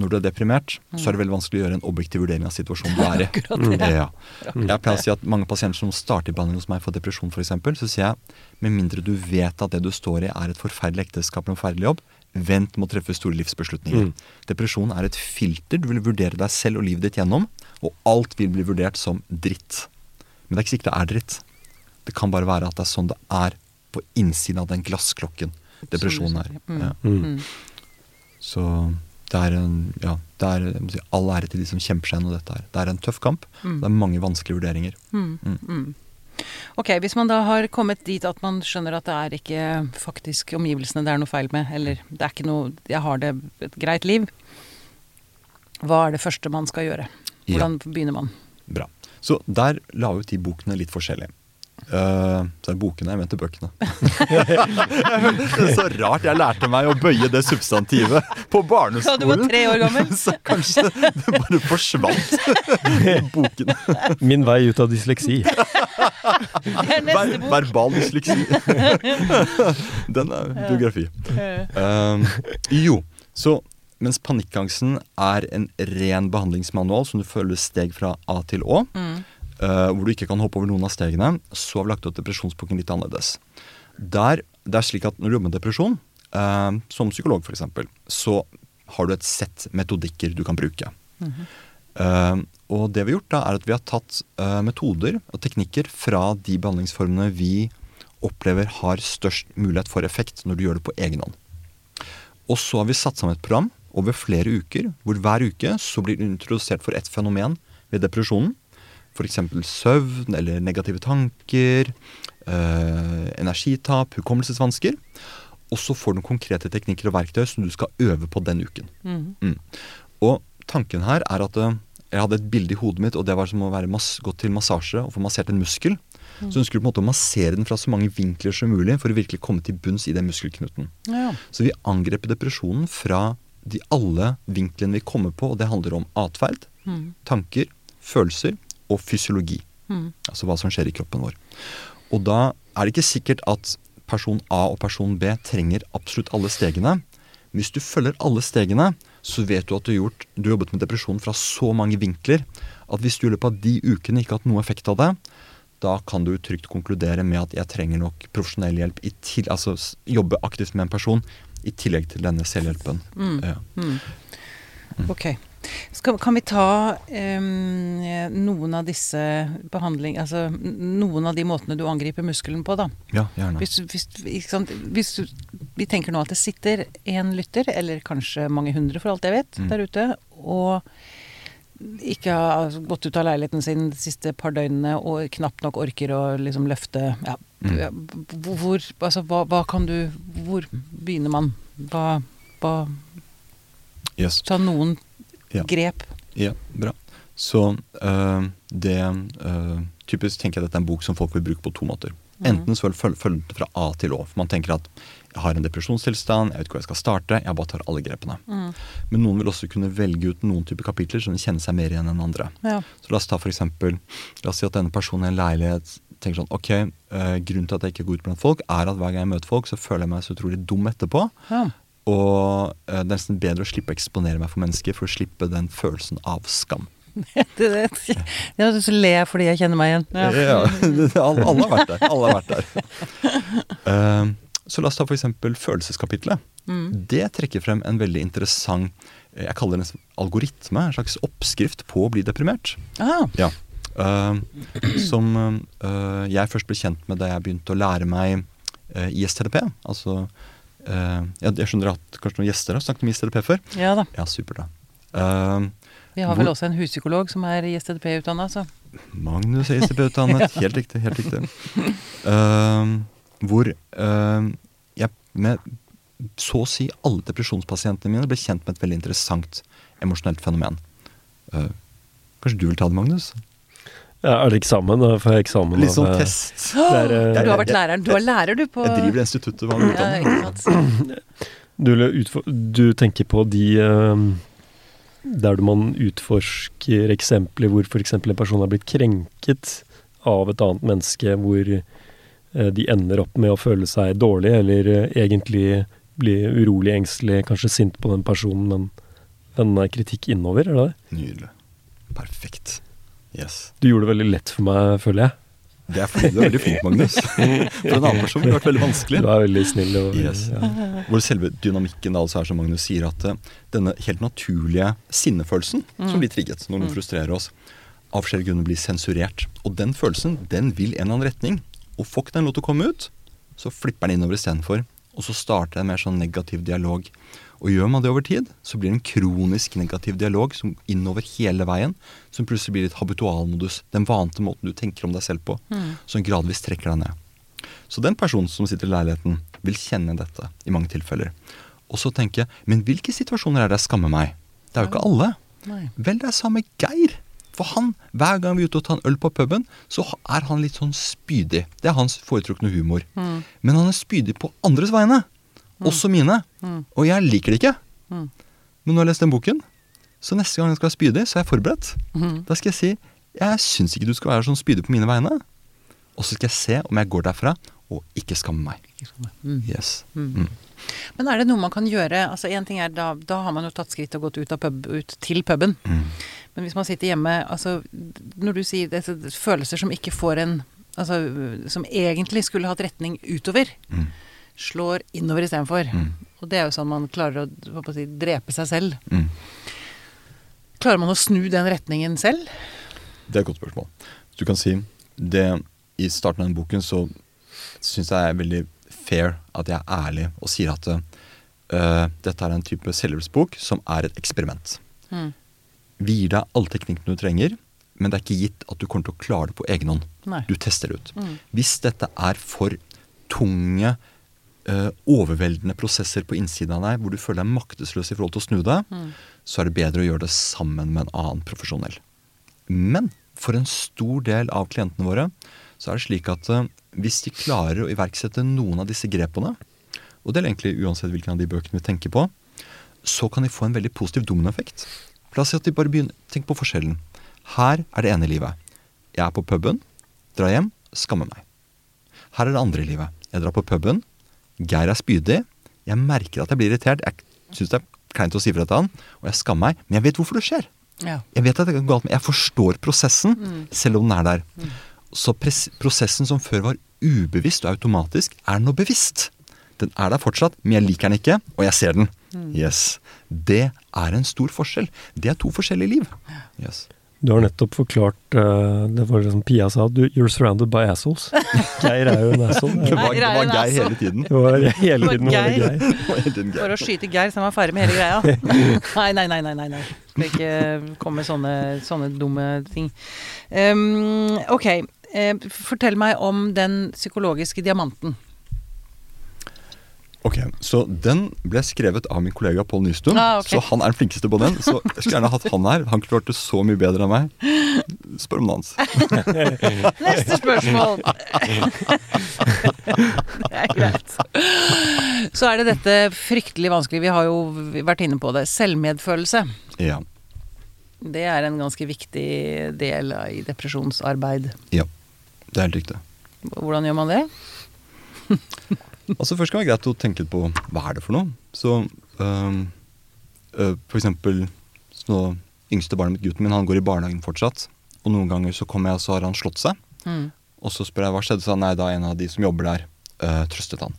Speaker 3: Når du er deprimert, så er det veldig vanskelig å gjøre en objektiv vurdering av situasjonen du er i.
Speaker 1: Akkurat.
Speaker 3: Ja. Jeg pleier å si at mange pasienter som starter behandling hos meg for depresjon f.eks., så sier jeg med mindre du vet at det du står i er et forferdelig ekteskap eller en forferdelig jobb, vent med å treffe store livsbeslutninger.
Speaker 2: Mm.
Speaker 3: Depresjon er et filter du vil vurdere deg selv og livet ditt gjennom, og alt vil bli vurdert som dritt. Men det er ikke sikkert det er dritt. Det kan bare være at det er sånn det er på innsiden av den glassklokken depresjonen er.
Speaker 1: Mm.
Speaker 3: Ja.
Speaker 2: Mm.
Speaker 3: Så det er en ja, det er si, all ære til de som kjemper seg gjennom dette her. Det er en tøff kamp.
Speaker 1: Mm.
Speaker 3: Det er mange vanskelige vurderinger.
Speaker 1: Mm. Mm. Ok, hvis man da har kommet dit at man skjønner at det er ikke faktisk omgivelsene det er noe feil med, eller det er ikke noe Jeg har det et greit liv. Hva er det første man skal gjøre? Hvordan begynner man?
Speaker 3: Bra. Så der la ut de bokene litt forskjellig. Eh, så er bokene, jeg mente bøkene. det er så rart jeg lærte meg å bøye det substantivet på
Speaker 1: Ja,
Speaker 3: Da
Speaker 1: du var tre år gammel.
Speaker 3: Så kanskje det bare forsvant. Boken.
Speaker 2: Min vei ut av dysleksi.
Speaker 1: Det er
Speaker 3: Ver
Speaker 1: neste bok.
Speaker 3: verbal dysleksi. Den er biografi. Uh, jo, så mens panikkangsten er en ren behandlingsmanual som du følger steg fra A til Å,
Speaker 1: Mm.
Speaker 3: Eh, hvor du ikke kan hoppe over noen av stegene, så har vi lagt opp depresjonsboken litt annerledes. Der, det er slik at Når du jobber med depresjon, uh, som psykolog f.eks., så har du et sett metodikker du kan bruke. Eh, og det vi har gjort da, er at vi har tatt metoder og teknikker fra de behandlingsformene vi opplever har størst mulighet for effekt når du gjør det på egen hånd. Og så har vi satt sammen et program over flere uker, hvor hver uke så blir du introdusert for ett fenomen ved depresjonen. F.eks. søvn eller negative tanker, eh, energitap, hukommelsesvansker. og så får du konkrete teknikker og verktøy som du skal øve på den uken.
Speaker 1: Mm.
Speaker 3: Mm. Og tanken her er at eh, jeg hadde et bilde i hodet mitt, og det var som å gå til massasje og få massert en muskel. Så ønsker du på en måte å massere den fra så mange vinkler som mulig for å virkelig komme til bunns i den muskelknuten.
Speaker 1: Ja.
Speaker 3: Så vi angrep depresjonen fra de alle vinklene vi kommer på, og det handler om atferd,
Speaker 1: mm.
Speaker 3: tanker, følelser og fysiologi.
Speaker 1: Mm.
Speaker 3: Altså hva som skjer i kroppen vår. Og da er det ikke sikkert at person A og person B trenger absolutt alle stegene. Men hvis du følger alle stegene, så vet du at du har, gjort, du har jobbet med depresjon fra så mange vinkler at hvis du i løpet av de ukene ikke har hatt noe effekt av det, da kan du trygt konkludere med at jeg trenger nok profesjonell hjelp, i til, altså jobbe aktivt med en person i tillegg til denne selvhjelpen.
Speaker 1: Mm.
Speaker 3: Ja.
Speaker 1: Ok. Skal, kan vi ta um, noen av disse behandling... Altså noen av de måtene du angriper muskelen på, da?
Speaker 3: ja, gjerne.
Speaker 1: Hvis, hvis, hvis vi tenker nå at det sitter én lytter, eller kanskje mange hundre for alt jeg vet,
Speaker 3: Mm.
Speaker 1: der ute, og ikke har gått ut av leiligheten sin de siste par døgnene og knapt nok orker å liksom løfte ja,
Speaker 3: Mm.
Speaker 1: hvor, altså, hva, hva kan du Hvor begynner man? Hva, hva
Speaker 3: Yes.
Speaker 1: Ta noen
Speaker 3: Ja.
Speaker 1: grep.
Speaker 3: Ja, bra. Så øh, det øh, Typisk tenker jeg dette er en bok som folk vil bruke på to måter. Enten så følge følg det fra A til Å. For man tenker at jeg har en depresjonstilstand, jeg vet ikke hvor jeg skal starte, jeg bare tar alle grepene. Men noen vil også kunne velge ut noen typer kapitler som kjenner seg mer igjen enn andre.
Speaker 1: Ja.
Speaker 3: Så la oss ta for eksempel, la oss si at denne personen i en leilighet tenker sånn Ok, øh, grunnen til at jeg ikke går ut blant folk, er at hver gang jeg møter folk, så føler jeg meg så utrolig dum etterpå.
Speaker 1: Ja.
Speaker 3: Og øh, det er nesten bedre å slippe å eksponere meg for mennesker for å slippe den følelsen av skam.
Speaker 1: ja, så ler jeg fordi jeg kjenner meg igjen. Ja.
Speaker 3: Ja, alle, alle har vært der. Alle har vært der. Uh, så la oss ta eksempel følelseskapitlet.
Speaker 1: Mm.
Speaker 3: Det trekker frem en veldig interessant eh, jeg kaller det en algoritme, en slags oppskrift på å bli deprimert.
Speaker 1: Ah,
Speaker 3: Ja. Uh, som uh, jeg først ble kjent med da jeg begynte å lære meg ISTDP. Altså eh, jeg, jeg skjønner at kanskje noen gjester har snakket om ISTDP før.
Speaker 1: ja da.
Speaker 3: Ja, supert, da. Uh,
Speaker 1: Vi har vel
Speaker 3: Hvor-
Speaker 1: også en huspsykolog som er ISTDP-utdanna, så
Speaker 3: Magnus er ISTDP-utdannet. Helt riktig. helt riktig. Uh, hvor jeg med så å si alle depresjonspasientene mine ble kjent med et veldig interessant emosjonelt fenomen. Kanskje du vil ta det, Magnus?
Speaker 2: Ja, er det eksamen? Da eksamen
Speaker 3: Litt sånn test.
Speaker 2: Der, er, eh,
Speaker 1: Du har vært læreren. Du er lærer, du, på
Speaker 3: Jeg driver instituttet.
Speaker 1: Ikke sant.
Speaker 2: Du, du tenker på de eh, der man utforsker eksempler hvor f.eks. en person har blitt krenket av et annet menneske, hvor eh, de ender opp med å føle seg dårlig, eller egentlig bli urolig, engstelig, kanskje sint på den personen, men vende kritikk innover, er det det?
Speaker 3: Nydelig. Perfekt. Yes.
Speaker 2: Du gjorde det veldig lett for meg, føler jeg.
Speaker 3: Det er fordi du er veldig flink, Magnus. For en annen person ville vært veldig vanskelig.
Speaker 2: Du er veldig snill. Og,
Speaker 3: Yes.
Speaker 2: ja.
Speaker 3: Hvor selve dynamikken da altså er som Magnus sier, at eh, denne helt naturlige sinnefølelsen som blir trigget når noen frustrerer oss, av forskjellige grunner blir sensurert. Og den følelsen den vil en eller annen retning. Og får ikke den lov til å komme ut, så flipper den innover istedenfor. Og så starter en mer sånn negativ dialog. Og gjør man det over tid, så blir det en kronisk negativ dialog som innover hele veien, som plutselig blir litt habitualmodus. Den vante måten du tenker om deg selv på, som gradvis trekker deg ned. Så den personen som sitter i leiligheten, vil kjenne dette i mange tilfeller. Og så tenke men hvilke situasjoner er det jeg skammer meg? Det er jo ikke alle.
Speaker 1: Nei.
Speaker 3: Vel, det er samme Geir. For han, hver gang vi er ute og tar en øl på puben, så er han litt sånn spydig. Det er hans foretrukne humor. Men han er spydig på andres vegne. Også mine. Og jeg liker det ikke. Men nå har jeg lest den boken, så neste gang jeg skal være spydig, så er jeg forberedt. Da skal jeg si jeg syns ikke du skal være sånn spydig på mine vegne. Og så skal jeg se om jeg går derfra og ikke skammer meg. Yes. Mm.
Speaker 1: Men er det noe man kan gjøre altså en ting er da, da har man jo tatt skritt og gått ut, pub, ut til puben.
Speaker 3: Mm.
Speaker 1: Men hvis man sitter hjemme altså, Når du sier det, følelser som ikke får en Altså som egentlig skulle hatt retning utover,
Speaker 3: Mm.
Speaker 1: Slår innover istedenfor.
Speaker 3: Mm.
Speaker 1: Og det er jo sånn man klarer å, å si, drepe seg selv.
Speaker 3: Mm.
Speaker 1: Klarer man å snu den retningen selv?
Speaker 3: Det er et godt spørsmål. Du kan si det I starten av den boken så syns jeg det er veldig fair at jeg er ærlig og sier at uh, dette er en type selvhjelpsbok som er et eksperiment.
Speaker 1: Mm.
Speaker 3: Vi gir deg alle teknikkene du trenger, men det er ikke gitt at du kommer til å klare det på egen hånd. Du tester det ut.
Speaker 1: Mm.
Speaker 3: Hvis dette er for tunge, overveldende prosesser på innsiden av deg hvor du føler deg maktesløs i forhold til å snu deg, så er det bedre å gjøre det sammen med en annen profesjonell. Men for en stor del av klientene våre så er det slik at eh, hvis de klarer å iverksette noen av disse grepene, og det er egentlig uansett hvilken av de bøkene vi tenker på, så kan de få en veldig positiv dominoeffekt. La oss si at de bare begynner Tenk på forskjellen. Her er det ene livet. Jeg er på puben, drar hjem, skammer meg. Her er det andre livet. Jeg drar på puben, Geir er spydig, jeg merker at jeg blir irritert, jeg syns det er kleint å si fra til han, og jeg skammer meg, men jeg vet hvorfor det skjer.
Speaker 1: Ja.
Speaker 3: Jeg vet at det er galt, men jeg forstår prosessen, selv om den er der. Så prosessen som før var ubevisst og automatisk, er nå bevisst. Den er der fortsatt, men jeg liker den ikke, og jeg ser den. Yes. Det er en stor forskjell. Det er to forskjellige liv. Yes.
Speaker 2: Du har nettopp forklart uh, Det var liksom Pia sa du, 'you're surrounded by assholes'. Geir er jo en asshole.
Speaker 3: Det var,
Speaker 1: Geir
Speaker 3: det
Speaker 1: er
Speaker 3: var Geir hele tiden.
Speaker 2: Det var hele tiden var det
Speaker 1: Geir.
Speaker 2: Geir.
Speaker 3: Var hele tiden
Speaker 1: For å skyte Geir, så han var ferdig med hele greia. Nei, nei, nei. nei, nei, nei. Skal ikke komme med sånne, sånne dumme ting. Um, ok, uh, fortell meg om den psykologiske diamanten.
Speaker 3: Ok, Så den ble skrevet av min kollega Pål Nystuen.
Speaker 1: Ah, okay.
Speaker 3: Så han er den flinkeste på den. Så jeg skulle gjerne hatt han her. Han klarte så mye bedre enn meg. Spør om annet.
Speaker 1: Neste spørsmål! det er greit. Så er det dette fryktelig vanskelig, vi har jo vært inne på det. Selvmedfølelse.
Speaker 3: Ja.
Speaker 1: Det er en ganske viktig del i depresjonsarbeid.
Speaker 3: ja. Det er helt riktig.
Speaker 1: Hvordan gjør man det?
Speaker 3: Altså Først kan det være greit å tenke litt på hva er det for noe. Så øh, øh, For eksempel så Yngste barnet mitt, gutten min, han går i barnehagen fortsatt. Og noen ganger så kommer jeg, og så har han slått seg.
Speaker 1: Mm.
Speaker 3: Og så spør jeg hva skjedde, så han nei, da en av de som jobber der, øh, trøstet han.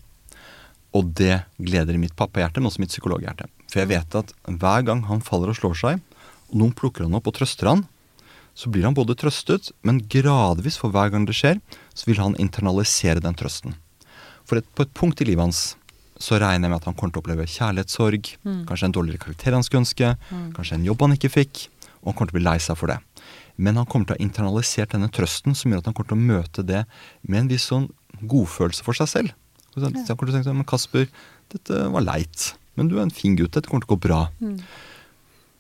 Speaker 3: Og det gleder mitt pappahjerte, men også mitt psykologhjerte. For jeg vet at hver gang han faller og slår seg, og noen plukker han opp og trøster han, så blir han både trøstet, men gradvis for hver gang det skjer, så vil han internalisere den trøsten. For et, på et punkt i livet hans så regner jeg med at han kommer til å oppleve kjærlighetssorg, kanskje en dårligere karakter han skulle ønske, kanskje en jobb han ikke fikk, og han kommer til å bli lei seg for det. Men han kommer til å ha internalisert denne trøsten som gjør at han kommer til å møte det med en viss sånn godfølelse for seg selv. Så han kommer til å tenke sånn, men Kasper, dette var leit, men du er en fin gutt, dette kommer til å gå bra.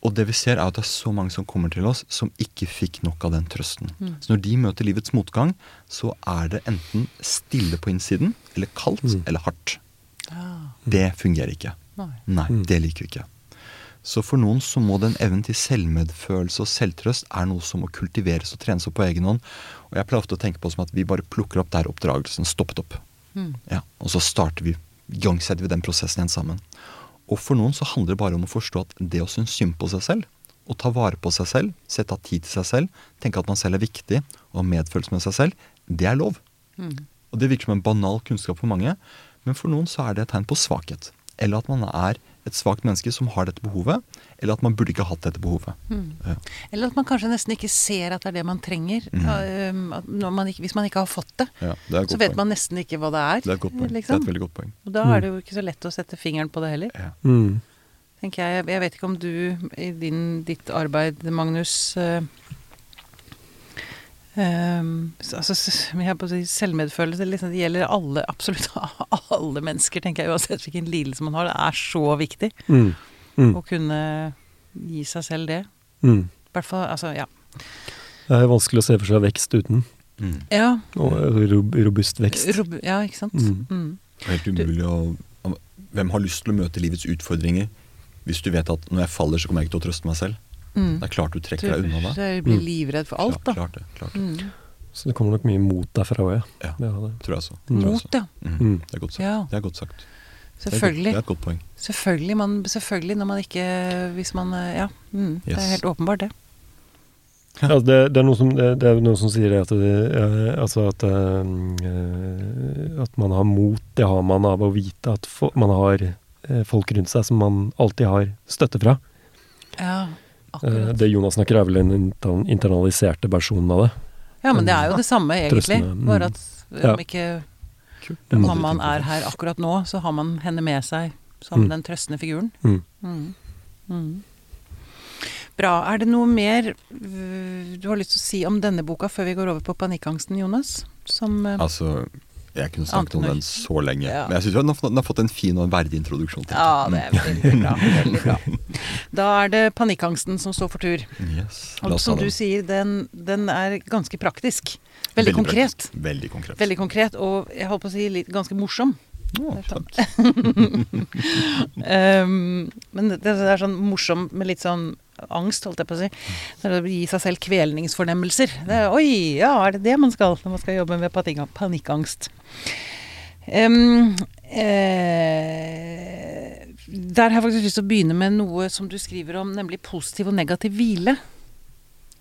Speaker 3: Og det vi ser er at det er så mange som kommer til oss som ikke fikk nok av den trøsten. Så når de møter livets motgang, så er det enten stille på innsiden, eller kaldt, eller hardt. Det fungerer ikke.
Speaker 1: Nei.
Speaker 3: Nei, det liker vi ikke. Så for noen så må den evnen til selvmedfølelse og selvtrøst er noe som må kultiveres og trenes opp på egen hånd. Og jeg pleier ofte å tenke på det som at vi bare plukker opp der oppdragelsen stoppet opp. Ja, og så starter vi, igangsetter vi den prosessen igjen sammen. Og for noen så handler det bare om å forstå at det å synes synd på seg selv, å ta vare på seg selv, sette av tid til seg selv, tenke at man selv er viktig, og ha medfølelse med seg selv, det er lov. Og det virker som en banal kunnskap for mange, men for noen så er det et tegn på svakhet. Eller at man er et svakt menneske som har dette behovet, eller at man burde ikke hatt dette behovet. Ja.
Speaker 1: Eller at man kanskje nesten ikke ser at det er det man trenger. Mm. at når man ikke, hvis man ikke har fått det,
Speaker 3: Ja, det
Speaker 1: så vet
Speaker 3: poeng.
Speaker 1: man nesten ikke hva det er.
Speaker 3: Det er et godt poeng. Det er
Speaker 1: Liksom.
Speaker 3: et veldig godt poeng.
Speaker 1: Og da er det jo ikke så lett å sette fingeren på det heller.
Speaker 3: Ja.
Speaker 2: Mm.
Speaker 1: tenker jeg. Jeg vet ikke om du i din, ditt arbeid, Magnus øh, ehm, altså, jeg på å si selvmedfølelse liksom, det gjelder alle, absolutt alle mennesker, tenker jeg, uansett hvilken lidelse man har. Det er så viktig
Speaker 2: Mm. Mm.
Speaker 1: å kunne gi seg selv det.
Speaker 2: Mm.
Speaker 1: I hvert fall, altså, ja.
Speaker 2: Det er vanskelig å se for seg vekst uten.
Speaker 3: Mm.
Speaker 1: Ja,
Speaker 2: Og robust vekst.
Speaker 1: rob ja ikke sant?
Speaker 2: Mm.
Speaker 3: Helt umulig å Hvem har lyst til å møte livets utfordringer hvis du vet at når jeg faller, så kommer jeg ikke til å trøste meg selv?
Speaker 1: Mm.
Speaker 3: Det er klart du
Speaker 1: Du,
Speaker 3: trekker deg unna da.
Speaker 1: du blir livredd for alt, da.
Speaker 3: Klart, klart det. Klart det.
Speaker 2: Så det kommer nok mye mot derfra òg, ja.
Speaker 3: Ja,
Speaker 2: ja. det.
Speaker 3: tror jeg så. Mm.
Speaker 1: Mot, ja.
Speaker 3: Mm.
Speaker 2: Mm.
Speaker 3: Det er godt sagt.
Speaker 1: Ja.
Speaker 3: Det er godt sagt. Det er,
Speaker 1: Selvfølgelig.
Speaker 3: det er et godt poeng.
Speaker 1: Selvfølgelig, man, selvfølgelig når man ikke Hvis man eh, Ja. Mm, Det er helt åpenbart, det.
Speaker 2: Ja, det, det, er noen som, det, det er noen som sier det at, det, eh, altså at, eh, at man har mot, det har man av å vite at man har folk rundt seg som man alltid har støtte fra.
Speaker 1: Ja,
Speaker 2: Eh,
Speaker 1: akkurat.
Speaker 2: det Jonas snakker er vel den internaliserte versjonen av det.
Speaker 1: Ja, men det er jo det samme, egentlig.
Speaker 2: Mm.
Speaker 1: Bare at
Speaker 2: Ja.
Speaker 1: om ikke mammaen er her akkurat nå, så har man henne med seg som
Speaker 2: Mm.
Speaker 1: den trøstende figuren.
Speaker 2: Mm.
Speaker 1: Mm. Mm. Bra. Er det noe mer du har lyst til å si om denne boka før vi går over på panikkangsten, Jonas? Som øh,
Speaker 3: Altså, Jeg kunne snakket om den så lenge.
Speaker 1: Ja.
Speaker 3: Men jeg syns den, den har fått en fin og verdig introduksjon. til
Speaker 1: Ja, det er veldig bra. Veldig bra. Da er det panikkangsten som står for tur.
Speaker 3: Yes.
Speaker 1: Og som du sier, den, den er ganske praktisk. Veldig, konkret.
Speaker 3: praktisk. Veldig konkret.
Speaker 1: Veldig konkret, og jeg holdt på å si litt, ganske morsom.
Speaker 3: Oh.
Speaker 1: Um, men det, det er sånn morsom med litt sånn angst, holdt jeg på å si. Det gir å gi seg selv kvelningsfornemmelser. Det er, Oi, ja, er det det man skal når man skal jobbe med panikkangst? Um, eh, der har jeg faktisk lyst til å begynne med noe som du skriver om, nemlig positiv og negativ hvile.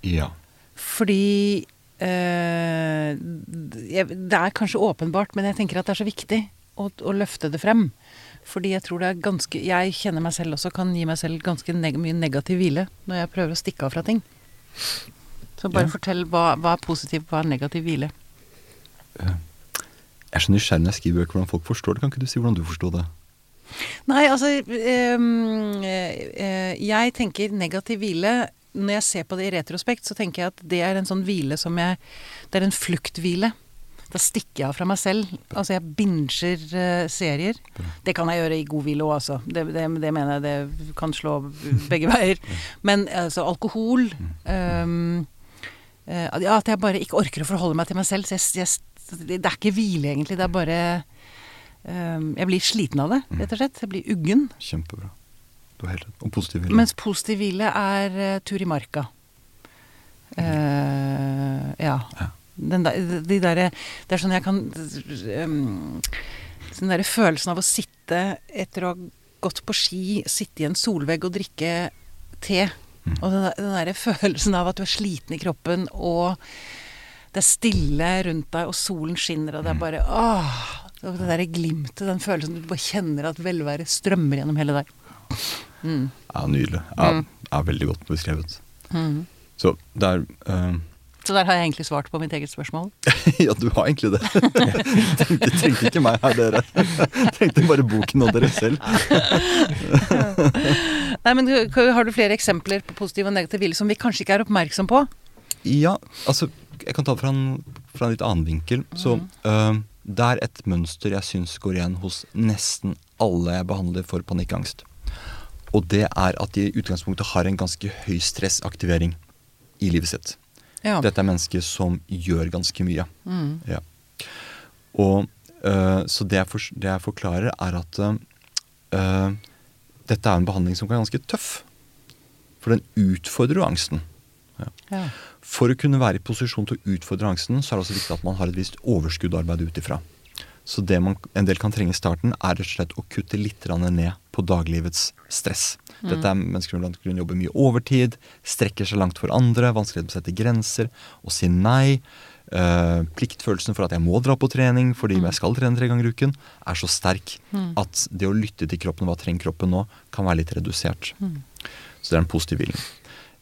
Speaker 3: Ja.
Speaker 1: Fordi eh, Det er kanskje åpenbart, men jeg tenker at det er så viktig å, å løfte det frem. Fordi jeg tror det er ganske Jeg kjenner meg selv også kan gi meg selv ganske neg mye negativ hvile når jeg prøver å stikke av fra ting. Så bare
Speaker 3: Ja.
Speaker 1: fortell hva, hva er positiv, hva er negativ hvile?
Speaker 3: Jeg er så nysgjerrig når jeg skriver bøker, hvordan folk forstår det. Kan ikke du si hvordan du forsto det?
Speaker 1: Nei, altså øh, eh, Jeg tenker negativ hvile Når jeg ser på det i retrospekt, så tenker jeg at det er en sånn hvile som jeg Det er en flukthvile. Da stikker jeg av fra meg selv. Altså, jeg binger uh, serier. Det kan jeg gjøre i god hvile òg, altså. Det, det, det mener jeg det kan slå begge veier. Men altså, alkohol um, uh, Ja, at jeg bare ikke orker å forholde meg til meg selv. Så jeg, jeg, det er ikke hvile, egentlig. Det er bare um, Jeg blir sliten av det, rett og slett. Jeg blir uggen.
Speaker 3: Kjempebra. Du har helt rett. Og positiv hvile.
Speaker 1: Mens positiv hvile er uh, tur i marka. Uh, ja.
Speaker 3: Ja.
Speaker 1: Den der, de der, Det er sånn jeg kan um, Den derre følelsen av å sitte etter å ha gått på ski, sitte i en solvegg og drikke te.
Speaker 3: Mm.
Speaker 1: Og den, der- den derre følelsen av at du er sliten i kroppen, og det er stille rundt deg, og solen skinner, og det er
Speaker 3: Mm.
Speaker 1: bare åh, Det derre glimtet, den følelsen du bare kjenner at velværet strømmer gjennom hele deg. Mm.
Speaker 3: Ja, nydelig. Ja,
Speaker 1: Mm.
Speaker 3: ja, veldig godt beskrevet.
Speaker 1: Mm.
Speaker 3: Så det er eh,
Speaker 1: Så der har jeg egentlig svart på mitt eget spørsmål.
Speaker 3: Ja, du har egentlig det. tenkte, trengte ikke meg her, dere. Trengte bare boken og dere selv.
Speaker 1: Nei, men Har du flere eksempler på positive og negative hvile som vi kanskje ikke er oppmerksom på?
Speaker 3: Ja, altså Jeg kan ta det fra en, fra en litt annen vinkel. Så eh, det er et mønster jeg syns går igjen hos nesten alle jeg behandler for panikkangst. Og det er at de i utgangspunktet har en ganske høy stressaktivering i livet sitt.
Speaker 1: Ja.
Speaker 3: Dette er mennesker som gjør ganske mye.
Speaker 1: Mm.
Speaker 3: Ja. Og øh, Så det jeg, for, det jeg forklarer, er at øh, dette er en behandling som kan være ganske tøff. For den utfordrer jo angsten.
Speaker 1: Ja.
Speaker 3: For å kunne være i posisjon til å utfordre angsten, så er det også viktig at man har et visst overskudd å arbeide ut ifra. Så det man en del kan trenge i starten, er rett og slett å kutte litt ned på daglivets stress. Dette er mennesker som blant annet jobber mye overtid, strekker seg langt for andre, vanskelig å sette grenser, å si nei. Uh, pliktfølelsen for at jeg må dra på trening fordi jeg skal trene tre ganger i uken, er så sterk at det å lytte til kroppen, hva trenger kroppen nå, kan være litt redusert. Så det er en positiv vilje.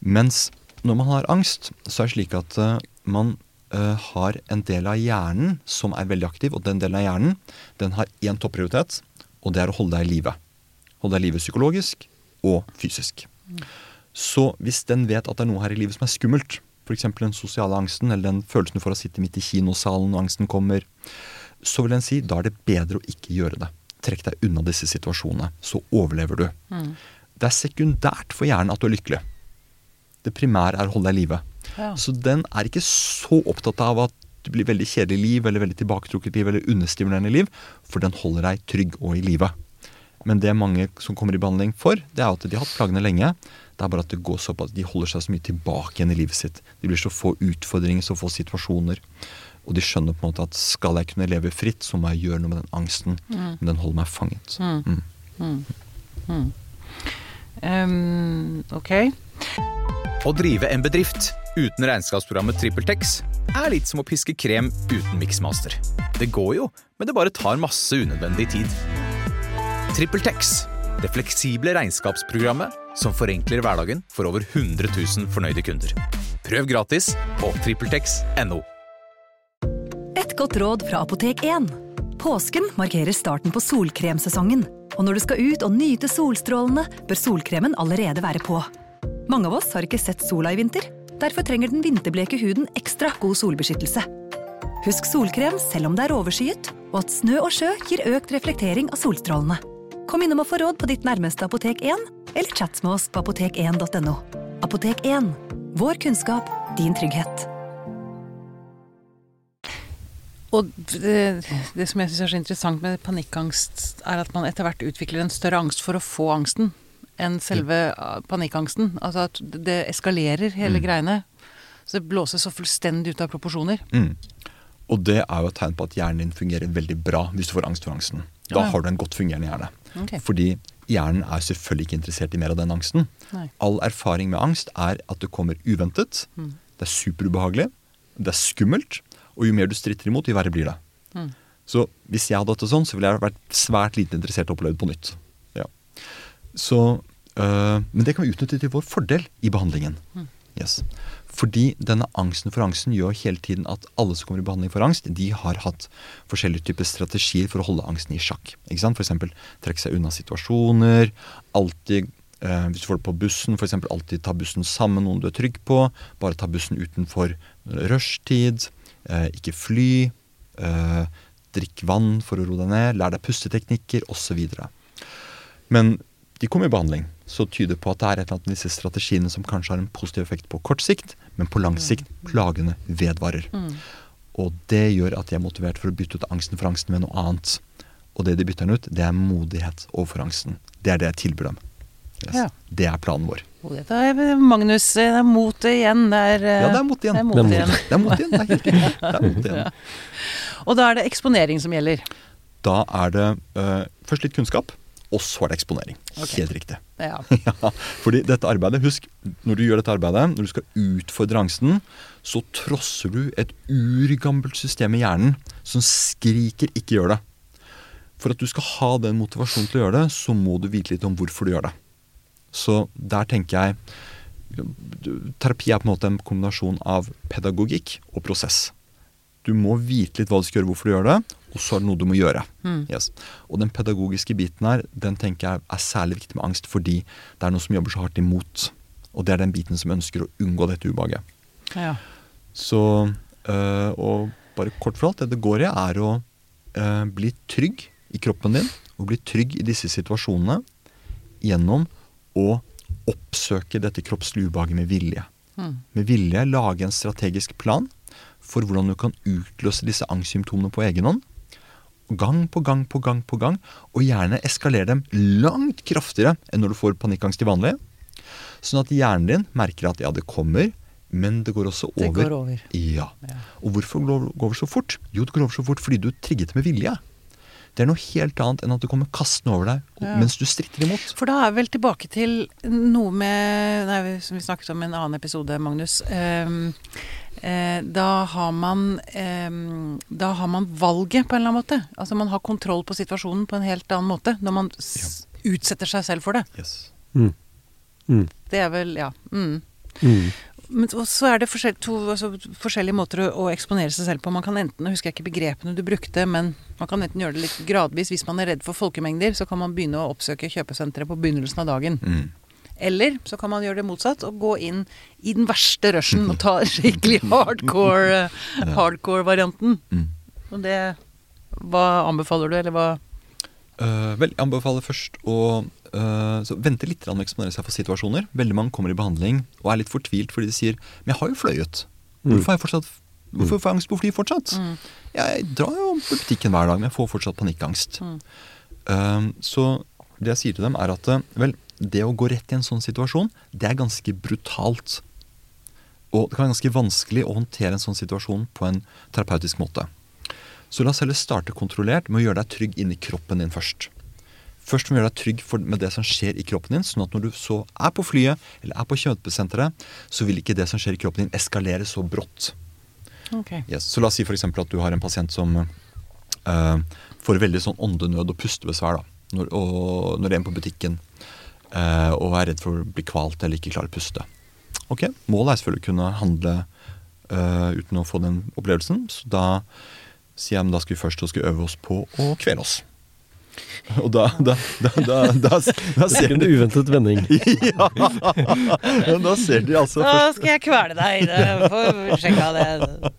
Speaker 3: Mens når man har angst, så er det slik at uh, man har en del av hjernen som er veldig aktiv, og den delen av hjernen den har én topprioritet, og det er å holde deg i live. Holde deg i live psykologisk og fysisk. Så hvis den vet at det er noe her i livet som er skummelt, f.eks. den sosiale angsten eller den følelsen du får av å sitte midt i kinosalen når angsten kommer, så vil den si da er det bedre å ikke gjøre det. Trekk deg unna disse situasjonene, så overlever du. Det er sekundært for hjernen at du er lykkelig. Det primære er å holde deg i live.
Speaker 1: Ja.
Speaker 3: Så den er ikke så opptatt av at det blir veldig kjedelig liv, eller veldig tilbaketrukket liv, eller understimulerende liv, for den holder deg trygg og i live. Men det mange som kommer i behandling for, det er at de har hatt plagene lenge. Det er bare at det går så på at de holder seg så mye tilbake igjen i livet sitt. De blir så få utfordringer, så få situasjoner. Og de skjønner på en måte at skal jeg kunne leve fritt, så må jeg gjøre noe med den angsten. Men den holder meg fanget. Mm.
Speaker 1: Um, ok.
Speaker 4: Å drive en bedrift uten regnskapsprogrammet TrippelTex er litt som å piske krem uten miksmaster. Det går jo, men det bare tar masse unødvendig tid. TrippelTex, det fleksible regnskapsprogrammet som forenkler hverdagen for over 100 000 fornøyde kunder. Prøv gratis på TrippelTex.no.
Speaker 5: Et godt råd fra Apotek 1. Påsken markerer starten på solkremsesongen. Og når du skal ut og nyte solstrålene, bør solkremen allerede være på. Mange av oss har ikke sett sola i vinter. Derfor trenger den vinterbleke huden ekstra god solbeskyttelse. Husk solkrem selv om det er overskyet, og at snø og sjø gir økt reflektering av solstrålene. Kom innom og få råd på ditt nærmeste Apotek 1, eller chat med oss på apotek1.no. Apotek 1 vår kunnskap, din trygghet.
Speaker 1: Og det, det som jeg syns er så interessant med panikkangst, er at man etter hvert utvikler en større angst for å få angsten enn selve uh, panikkangsten. Altså at det eskalerer hele greiene. Så det blåses så fullstendig ut av proporsjoner.
Speaker 3: Mm. Og det er jo et tegn på at hjernen din fungerer veldig bra hvis du får angst for angsten. Da har du en godt fungerende hjerne.
Speaker 1: Okay.
Speaker 3: Fordi hjernen er selvfølgelig ikke interessert i mer av den angsten.
Speaker 1: Nei.
Speaker 3: All erfaring med angst er at det kommer uventet.
Speaker 1: Mm.
Speaker 3: Det er superubehagelig. Det er skummelt. Og jo mer du stritter imot, jo verre blir det.
Speaker 1: Mm.
Speaker 3: Så hvis jeg hadde hatt det sånn, så ville jeg vært svært lite interessert i å oppleve det på nytt. Ja. Så, men det kan vi utnytte til vår fordel i behandlingen.
Speaker 1: Mm.
Speaker 3: Yes. Fordi denne angsten for angsten gjør hele tiden at alle som kommer i behandling for angst, de har hatt forskjellige typer strategier for å holde angsten i sjakk. Ikke sant? For eksempel trekke seg unna situasjoner. Alltid, eh, hvis du får det på bussen, for eksempel alltid ta bussen sammen med noen du er trygg på. Bare ta bussen utenfor rushtid. Eh, ikke fly. Eh, drikk vann for å roe deg ned. Lær deg pusteteknikker osv. Men de kommer i behandling, så tyder på at det er et eller annet med disse strategiene som kanskje har en positiv effekt på kort sikt, men på lang sikt plagene vedvarer. Og det gjør at de er motivert for å bytte ut angsten for angsten med noe annet. Og det de bytter den ut, det er modighet overfor angsten. Det er det jeg tilbyr dem. Yes.
Speaker 1: Ja.
Speaker 3: Det er planen vår.
Speaker 1: Og er Magnus, det er motet igjen. Det er,
Speaker 3: Ja, det er mot igjen.
Speaker 1: Det er mot
Speaker 2: Det er
Speaker 1: igjen.
Speaker 3: Det er mot igjen. Det er helt riktig. Det er mot igjen.
Speaker 1: Og da er det eksponering som gjelder.
Speaker 3: Da er det uh, først litt kunnskap, og så er det eksponering.
Speaker 1: Okay.
Speaker 3: Helt riktig.
Speaker 1: Ja.
Speaker 3: Ja, fordi dette arbeidet, husk, når du gjør dette arbeidet, når du skal utfordre angsten, så trosser du et urgammelt system i hjernen som skriker 'ikke gjør det'. For at du skal ha den motivasjonen til å gjøre det, så må du vite litt om hvorfor du gjør det. Så der tenker jeg Terapi er på en måte en kombinasjon av pedagogikk og prosess. Du må vite litt hva du skal gjøre, hvorfor du gjør det, og så er det noe du må gjøre. Yes. Og den pedagogiske biten her, den tenker jeg er særlig viktig med angst, fordi det er noe som jobber så hardt imot. Og det er den biten som ønsker å unngå dette ubehaget.
Speaker 1: ja.
Speaker 3: Så øh, Og bare kort for alt, det det går i, er å øh, bli trygg i kroppen din, og bli trygg i disse situasjonene gjennom å oppsøke dette kroppslige ubehaget med vilje. Med vilje lage en strategisk plan for hvordan du kan utløse disse angstsymptomene på egen hånd. Gang på gang på gang på gang, og gjerne eskalere dem langt kraftigere enn når du får panikkangst til vanlig. Sånn at hjernen din merker at ja, det kommer, men det går også over.
Speaker 1: Det går over.
Speaker 3: Ja. Og hvorfor går det over så fort? Jo, det går over så fort fordi du trigget med vilje. Det er noe helt annet enn at det kommer kastende over deg
Speaker 1: Ja.
Speaker 3: mens du stritter imot.
Speaker 1: For da er vi vel tilbake til noe med nei, Som vi snakket om i en annen episode, Magnus. Eh, da har man ehm, Da har man valget, på en eller annen måte. Altså man har kontroll på situasjonen på en helt annen måte når man s utsetter seg selv for det.
Speaker 3: Yes.
Speaker 2: Mm. Mm.
Speaker 1: Det er vel Ja. Mm.
Speaker 2: Mm.
Speaker 1: Men så er det forskjell, to altså, forskjellige måter å, å eksponere seg selv på. Man kan enten, nå husker jeg ikke begrepene du brukte, men man kan enten gjøre det litt gradvis. Hvis man er redd for folkemengder, så kan man begynne å oppsøke kjøpesentre på begynnelsen av dagen.
Speaker 3: Mm.
Speaker 1: Eller så kan man gjøre det motsatt og gå inn i den verste rushen og ta skikkelig hardcore eh, hardcore-varianten.
Speaker 3: Mm.
Speaker 1: Og det Hva anbefaler du, eller hva
Speaker 3: uh, vel, jeg anbefaler først å uh, så vente litt med å eksponere seg for situasjoner. Veldig mange kommer i behandling og er litt fortvilt fordi de sier Men jeg har jo fløyet. Hvorfor har jeg fortsatt Hvorfor får jeg angst på fly fortsatt? Jeg drar jo på butikken hver dag, men jeg får fortsatt panikkangst. Eh, så det jeg sier til dem, er at eh, vel, det å gå rett i en sånn situasjon, det er ganske brutalt. Og det kan være ganske vanskelig å håndtere en sånn situasjon på en terapeutisk måte. Så la oss heller starte kontrollert med å gjøre deg trygg inni kroppen din først. Først må du gjøre deg trygg med det som skjer i kroppen din, sånn at når du så er på flyet eller er på kjøpesenteret, så vil ikke det som skjer i kroppen din eskalere så brått.
Speaker 1: Okay.
Speaker 3: Yes. Så la oss si f.eks. at du har en pasient som eh, får veldig sånn åndenød og pustebesvær da, når, og, når er på butikken eh, og er redd for å bli kvalt eller ikke klarer å puste. Ok, Målet er selvfølgelig å kunne handle eh, uten å få den opplevelsen, så da sier jeg men da skal vi først og skal øve oss på å kvele oss. Og da, da, da, da, da, da,
Speaker 2: Det
Speaker 3: ser
Speaker 2: er en uventet vending.
Speaker 3: ja, da ser de altså først
Speaker 1: Da skal jeg kvele deg. det- Få sjekka det.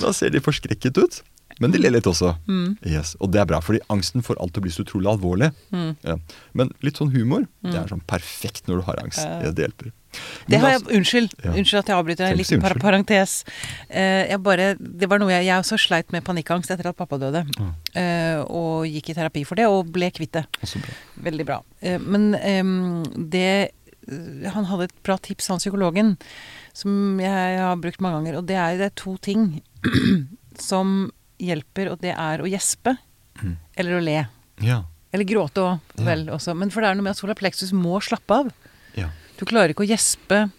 Speaker 3: Da ser de forskrekket ut. Men de ler litt også.
Speaker 1: Mm.
Speaker 3: Yes, Og det er bra, fordi angsten får alt til å bli så utrolig alvorlig.
Speaker 1: Mm.
Speaker 3: Ja. Men litt sånn humor, det er sånn perfekt når du har angst. Ja, det hjelper.
Speaker 1: Det har jeg, unnskyld,
Speaker 3: Ja.
Speaker 1: unnskyld at jeg avbryter. En liten par parentes. Uh, jeg bare, det var noe jeg, jeg også sleit med panikkangst etter at pappa døde. Uh. og gikk i terapi for det, og ble kvitt det. Veldig bra. Eh, men um, det Han hadde et bra tips, han psykologen, som jeg har brukt mange ganger. Og det er, det er to ting som hjelper, og det er å gjespe
Speaker 3: Mm.
Speaker 1: eller å le.
Speaker 3: Ja.
Speaker 1: Eller gråte òg,
Speaker 3: Ja.
Speaker 1: også. Men for det er noe med at solar plexus må slappe av.
Speaker 3: ja.
Speaker 1: Du klarer ikke å gjespe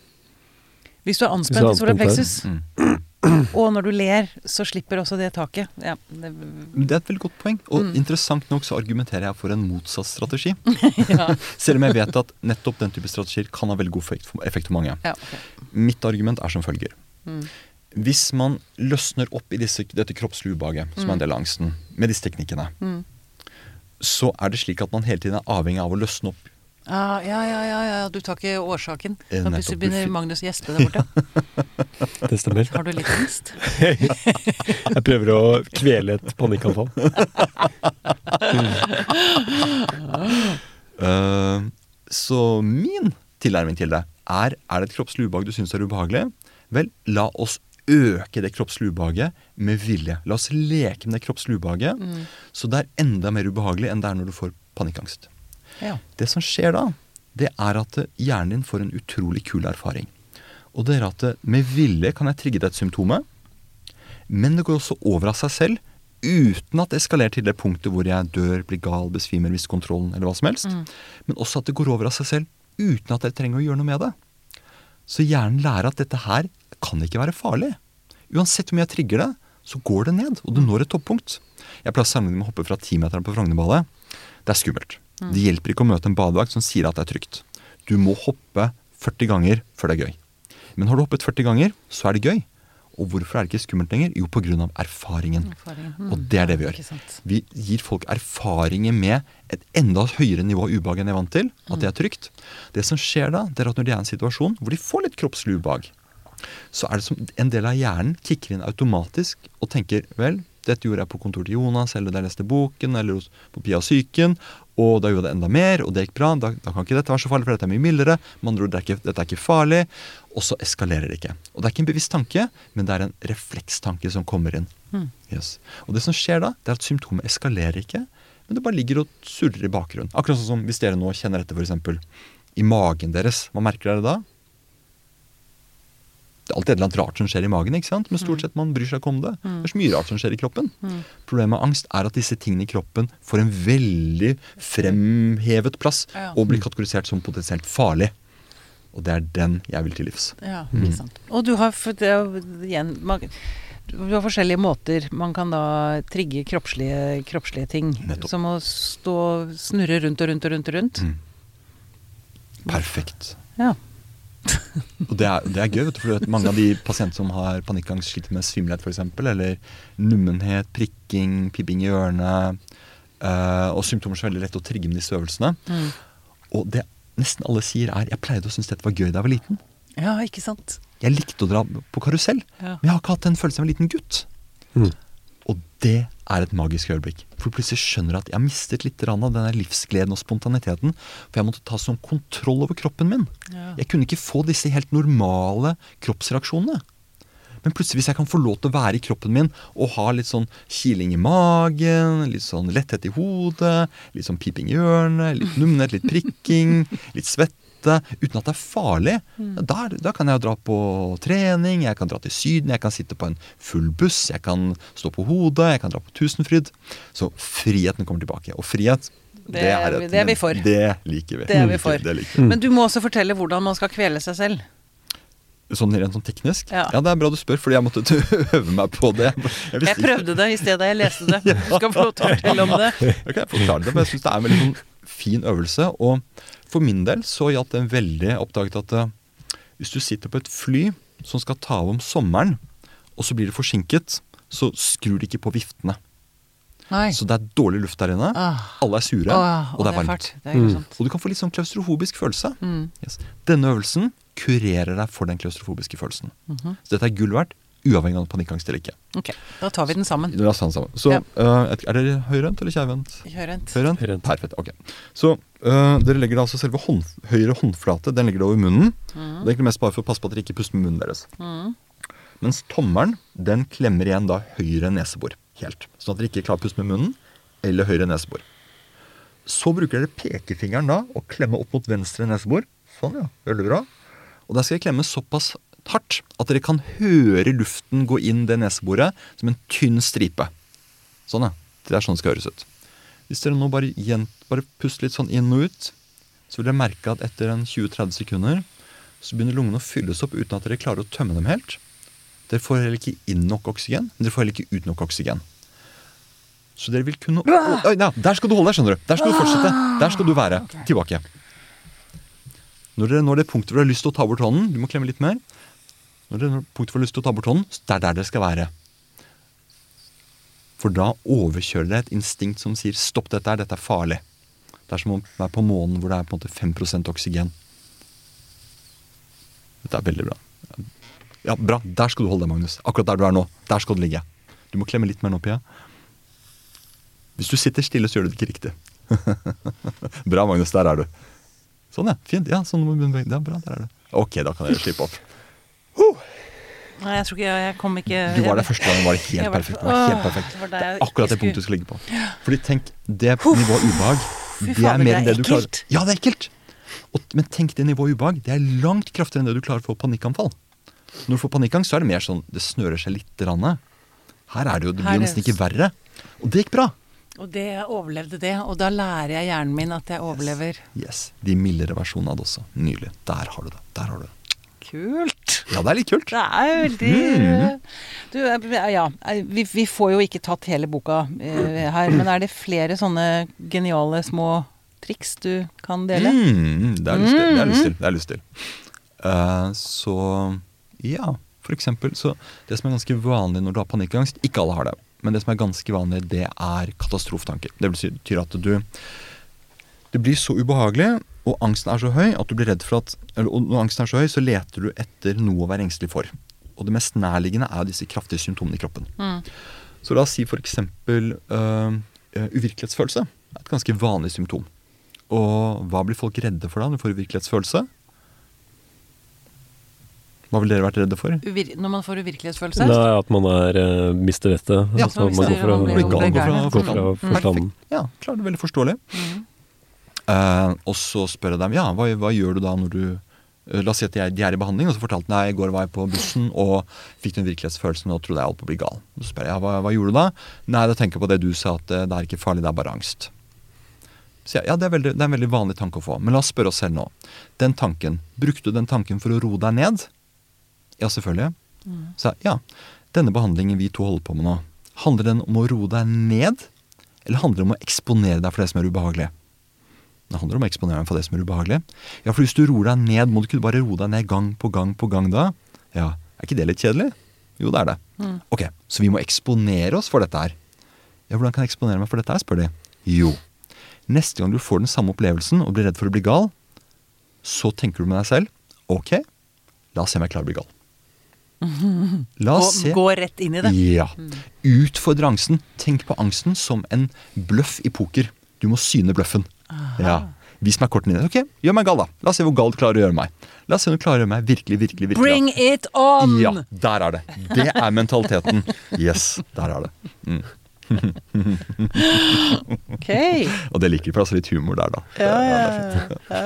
Speaker 1: hvis du er anspent i solar plexus.
Speaker 3: Mm.
Speaker 1: Og når du ler, så slipper også det taket. Ja, det,
Speaker 3: Det er et veldig godt poeng. Og
Speaker 1: Mm.
Speaker 3: interessant nok så argumenterer jeg for en motsatt strategi.
Speaker 1: ja,
Speaker 3: Selv om jeg vet at nettopp den type strategier kan ha veldig god effekt for, effekt for mange.
Speaker 1: ja, okay.
Speaker 3: Mitt argument er som følger.
Speaker 1: Mm.
Speaker 3: Hvis man løsner opp i disse, dette kroppslige ubehaget, som er en del av angsten, med disse teknikkene,
Speaker 1: Mm.
Speaker 3: så er det slik at man hele tiden er avhengig av å løsne opp.
Speaker 1: Ah, ja, ja, ja, ja, du tar ikke årsaken.
Speaker 3: Nå
Speaker 1: plutselig begynner Magnus å gjespe der borte.
Speaker 2: Det stemmer.
Speaker 1: Har du litt angst?
Speaker 2: Jeg prøver å kvele et panikkanfall.
Speaker 3: uh, så min tilnærming til det er er det et kroppslig ubehag du syns er ubehagelig, vel, la oss øke det kroppslige ubehaget med vilje. La oss leke med det kroppslige ubehaget, så det er enda mer ubehagelig enn det er når du får panikkangst.
Speaker 1: Ja.
Speaker 3: Det som skjer da, det er at hjernen din får en utrolig kul erfaring. Og det er at med vilje kan jeg trigge dette symptomet, men det går også over av seg selv uten at det eskalerer til det punktet hvor jeg dør, blir gal, besvimer, mister kontrollen eller hva som helst. Men også at det går over av seg selv uten at jeg trenger å gjøre noe med det. Så hjernen lærer at dette her kan ikke være farlig. Uansett hvor mye jeg trigger det, så går det ned, og du når et toppunkt. Jeg pleier å sammenligne med å hoppe fra timeteren på Frognerballet. Det er skummelt. Det hjelper ikke å møte en badevakt som sier at det er trygt. Du må hoppe 40 ganger før det er gøy. Men har du hoppet 40 ganger, så er det gøy. Og hvorfor er det ikke skummelt lenger? Jo, pga. erfaringen.
Speaker 1: Erfaringen. Mm.
Speaker 3: Og det er det vi gjør. Vi gir folk erfaringer med et enda høyere nivå av ubehag enn de er vant til. At det er trygt. Det som skjer da, det er at når de er i en situasjon hvor de får litt kroppslig ubehag, så er det som en del av hjernen kicker inn automatisk og tenker vel, dette gjorde jeg på kontoret til Jonas, eller da jeg leste boken, eller på Pia Syken, og da gjorde jeg det enda mer, og det gikk bra. Da, da kan ikke dette være så farlig, for dette er mye mildere. Med andre ord, det ikke, dette er ikke farlig. Og så eskalerer det ikke. Og det er ikke en bevisst tanke, men det er en reflekstanke som kommer inn. Yes. Og det som skjer da, det er at symptomet eskalerer ikke, men det bare ligger og surrer i bakgrunnen. Akkurat sånn som hvis dere nå kjenner dette f.eks. i magen deres. Hva merker dere da? Det er alltid et eller annet rart som skjer i magen, ikke sant? men stort sett man bryr seg ikke om det. Det er så mye rart som skjer i kroppen. Problemet med angst er at disse tingene i kroppen får en veldig fremhevet plass og blir kategorisert som potensielt farlig. Og det er den jeg vil til livs.
Speaker 1: Ja, ikke sant. Og du har, det, er igjen, man, du har forskjellige måter man kan da trigge kroppslige, kroppslige ting.
Speaker 3: Nettopp.
Speaker 1: Som å stå snurre rundt og rundt og rundt og rundt.
Speaker 3: Perfekt.
Speaker 1: Ja.
Speaker 3: Og det er, det er gøy, vet du, for du vet, mange av de pasienter som har panikkangst, sliter med svimmelhet f.eks., eller nummenhet, prikking, pipping i ørene, eh, og symptomer som er veldig lett å trigge med disse øvelsene.
Speaker 1: Mm.
Speaker 3: Og det nesten alle sier er 'jeg pleide å synes dette var gøy da jeg var liten'.
Speaker 1: ja, ikke sant.
Speaker 3: Jeg likte å dra på karusell,
Speaker 1: Ja.
Speaker 3: men jeg har ikke hatt den følelsen av en liten gutt.
Speaker 2: Mm.
Speaker 3: Det er et magisk øyeblikk. For plutselig skjønner jeg at jeg har mistet litt av denne livsgleden og spontaniteten. For jeg måtte ta sånn kontroll over kroppen min.
Speaker 1: Ja.
Speaker 3: Jeg kunne ikke få disse helt normale kroppsreaksjonene. Men plutselig, hvis jeg kan få lov til å være i kroppen min og ha litt sånn kiling i magen, litt sånn letthet i hodet, litt sånn piping i ørene, litt nummenhet, litt prikking, litt svette, uten at det er farlig, da, er da kan jeg dra på trening, jeg kan dra til Syden, jeg kan sitte på en full buss, jeg kan stå på hodet, jeg kan dra på Tusenfryd. Så friheten kommer tilbake. Og frihet, det,
Speaker 1: Det
Speaker 3: er, et,
Speaker 1: det er vi for.
Speaker 3: Det liker vi.
Speaker 1: Det er vi for.
Speaker 3: Det liker.
Speaker 1: Men du må også fortelle hvordan man skal kvele seg selv.
Speaker 3: Sånn rent sånn teknisk?
Speaker 1: Ja.
Speaker 3: det er bra du spør, fordi jeg måtte øve meg på det.
Speaker 1: Jeg
Speaker 3: jeg
Speaker 1: prøvde det i stedet jeg leste det. Du skal få lov til å fortelle om det.
Speaker 3: Jeg kan det, men jeg syns det er veldig sånn fin øvelse. Og for min del så gjaldt det veldig oppdaget at eh, hvis du sitter på et fly som skal ta av om sommeren, og så blir det forsinket, så skrur de ikke på viftene.
Speaker 1: Nei.
Speaker 3: Så det er dårlig luft der inne.
Speaker 1: Ah.
Speaker 3: Alle er sure,
Speaker 1: ah,
Speaker 3: og det er varmt.
Speaker 1: Det er mm.
Speaker 3: Og du kan få litt sånn klaustrofobisk følelse.
Speaker 1: Mm.
Speaker 3: Yes. Denne øvelsen kurerer deg for den klaustrofobiske følelsen.
Speaker 1: Mhm.
Speaker 3: Så dette er gull verdt uavhengig av panikkangst eller ikke.
Speaker 1: Ok, da tar vi den sammen.
Speaker 3: La oss ta den sammen. Så
Speaker 1: Ja.
Speaker 3: uh, er dere høyrehendt eller kjærvendt?
Speaker 1: Høyrehendt.
Speaker 3: Høyrehendt? Perfekt. ok. Så uh, dere legger da altså selve hånd, høyre håndflate den legger dere over munnen. Det er egentlig mest bare for å passe på at dere ikke puster med munnen deres. Mens tommelen den klemmer igjen da høyre nesebor helt. Sånn at dere ikke klarer å puste med munnen eller høyre nesebor. Så bruker dere pekefingeren da og klemme opp mot venstre nesebor. Sånn, ja. Veldig bra. Og der skal jeg klemme såpass hardt at dere kan høre luften gå inn det neseboret som en tynn stripe. Sånn, ja. Det er sånn det skal høres ut. Hvis dere nå bare, bare puster litt sånn inn og ut, så vil dere merke at etter en 20-30 sekunder så begynner lungene å fylles opp uten at dere klarer å tømme dem helt. Dere får heller ikke inn nok oksygen, men dere får heller ikke ut nok oksygen. Så dere vil kunne Oi, ja, Der skal du holde deg, skjønner du. Der skal du fortsette. Der skal du være. Tilbake. Når dere når det punktet hvor du har lyst til å ta bort hånden, du må klemme litt mer. Når det når punktet for lyst til å ta bort hånden, det er der det skal være. For da overkjører det et instinkt som sier 'stopp dette her, dette er farlig'. Det er som å være på månen hvor det er på en måte 5 oksygen. Dette er veldig bra. Ja, bra. Der skal du holde deg, Magnus. Akkurat der du er nå. Der skal du ligge. Du må klemme litt mer nå, Pia. Hvis du sitter stille, så gjør du det ikke riktig. bra, Magnus. Der er du. Sånn, ja. Fint. Ja, sånn. Ja, bra. Der er du. Ok, da kan dere slippe opp.
Speaker 1: Nei, jeg tror ikke jeg, jeg kom ikke
Speaker 3: Du var der første gangen, var det helt
Speaker 1: var-
Speaker 3: perfekt. Det var helt perfekt.
Speaker 1: det var
Speaker 3: Det er akkurat det punktet du skal ligge på. Fordi tenk, det nivået ubehag, det er mer enn det du klarer. Ja, det er ekkelt. Og, men tenk det nivået ubehag, det er langt kraftigere enn det du klarer for panikkanfall. Når du får panikkangst, så er det mer sånn, det snører seg litt. Rann. Her er det jo, det blir jo nesten ikke verre. Og det gikk bra.
Speaker 1: Og det, jeg overlevde det, og da lærer jeg hjernen min at jeg overlever.
Speaker 3: Yes, De mildere versjonene av det også. Nydelig. Der har du det. Der har du det.
Speaker 1: Kult!
Speaker 3: Ja, det er litt kult.
Speaker 1: Det er veldig
Speaker 3: Mm.
Speaker 1: Du, eh, ja, vi, vi får jo ikke tatt hele boka eh, her, men er det flere sånne geniale små triks du kan dele?
Speaker 3: Mm, det har jeg lyst til. Det har jeg lyst til. Eh, så ja, for eksempel. Så det som er ganske vanlig når du har panikkangst Ikke alle har det, men det som er ganske vanlig, det er katastrofetanker. Det betyr at du Det blir så ubehagelig, og angsten er så høy at du blir redd for at eller, Og når angsten er så høy, så leter du etter noe å være engstelig for. Og det mest nærliggende er disse kraftige symptomene i kroppen. Så la oss si for eksempel øh, øh, uvirkelighetsfølelse. er et ganske vanlig symptom. Og hva blir folk redde for da når de får uvirkelighetsfølelse? Hva ville dere vært redde for?
Speaker 1: Uvir når man får uvirkelighetsfølelse?
Speaker 2: Det er at man er, uh, mister vettet.
Speaker 3: Ja,
Speaker 2: altså,
Speaker 1: man
Speaker 2: man går fra,
Speaker 1: man
Speaker 3: går fra
Speaker 2: går fra
Speaker 3: forstand.
Speaker 2: forstanden.
Speaker 3: Ja, klart, veldig forståelig. Eh, og så spør jeg dem ja, hva, hva gjør du da når du uh, La oss si at de er, i behandling, og så fortalte de i går var jeg på bussen og fikk den virkelighetsfølelsen og trodde jeg holdt på å bli gal. Så spør jeg ja, hva, hva gjorde du da? Nei, da tenker jeg på det du sa, at eh, det er ikke farlig, det er bare angst. Så jeg, ja, det er, veldig, det er en veldig vanlig tanke å få. Men la oss spørre oss selv nå. Den tanken, Brukte du den tanken for å roe deg ned? Ja, selvfølgelig. Så jeg, ja, denne behandlingen vi to holder på med nå, handler den om å roe deg ned? Eller handler det om å eksponere deg for det som er ubehagelig? Det handler om å eksponere deg for det som er ubehagelig. Ja, for hvis du roer deg ned, må du ikke bare roe deg ned gang på gang på gang da? Ja, er ikke det litt kjedelig? Jo, det er det. Ok, så vi må eksponere oss for dette her. Ja, hvordan kan jeg eksponere meg for dette her, spør de. Jo, neste gang du får den samme opplevelsen og blir redd for å bli gal, så tenker du med deg selv, ok, la oss se om jeg klarer å bli gal. La oss se.
Speaker 1: gå rett inn i det.
Speaker 3: Ja. Utfordre angsten. Tenk på angsten som en bløff i poker. Du må syne bløffen. Ja. Vis meg kortene dine. Ok, gjør meg gal, da. La oss se hvor gal du klarer å gjøre meg. La oss se om du klarer å gjøre meg virkelig, virkelig, virkelig
Speaker 1: Bring it on!
Speaker 3: Ja, der er det. Det er mentaliteten. Yes, der er det. Mm.
Speaker 1: Ok.
Speaker 3: Og det liker vi, for det er litt humor der, da.
Speaker 1: Ja, ja, ja.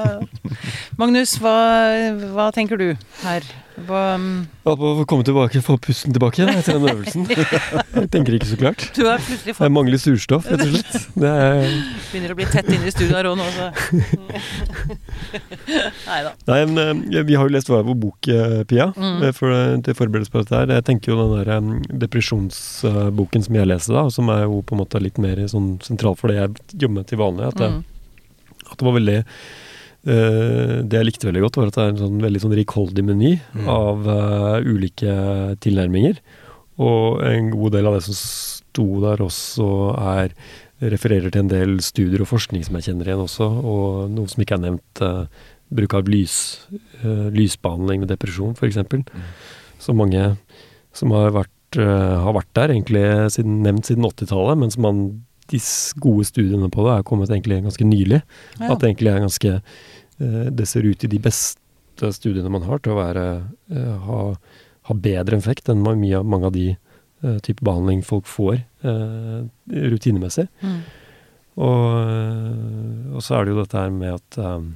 Speaker 1: Magnus, hva, hva tenker du her?
Speaker 2: Ja, på å komme tilbake, få pusten tilbake etter den øvelsen. Jeg tenker ikke så klart.
Speaker 1: du har plutselig
Speaker 2: Jeg mangler surstoff, rett og slett. Det er,
Speaker 1: Begynner å bli tett inne i studio her òg nå, så Nei da.
Speaker 2: nei, men eh, Vi har jo lest hver vår bok, eh, Pia, mm. for, til forberedelse på dette. her. Jeg tenker jo den der eh, depresjonsboken som jeg leser, da, som er jo på en måte litt mer sånn sentral for det jeg jobber med til vanlig. At, det,
Speaker 1: Mm.
Speaker 2: at det var veldig eh, Det jeg likte veldig godt, var at det er en sånn veldig sånn rikholdig meny av uh, ulike tilnærminger. Og en god del av det som sto der også, er refererer til en del studier og forskning som jeg kjenner igjen også, og noe som ikke er nevnt. Uh, bruk av lys, uh, lysbehandling ved depresjon, f.eks. Som mange som har vært, eh, har vært der egentlig siden, nevnt siden 80-tallet, men som man, de gode studiene på det er kommet egentlig ganske nylig.
Speaker 1: Ja.
Speaker 2: At det egentlig er ganske eh, Det ser ut i de beste studiene man har til å være eh, ha, ha bedre effekt enn mye, mange av de uh, type behandling folk får eh, rutinemessig.
Speaker 1: Mm.
Speaker 2: Og, og så er det jo dette her med at um,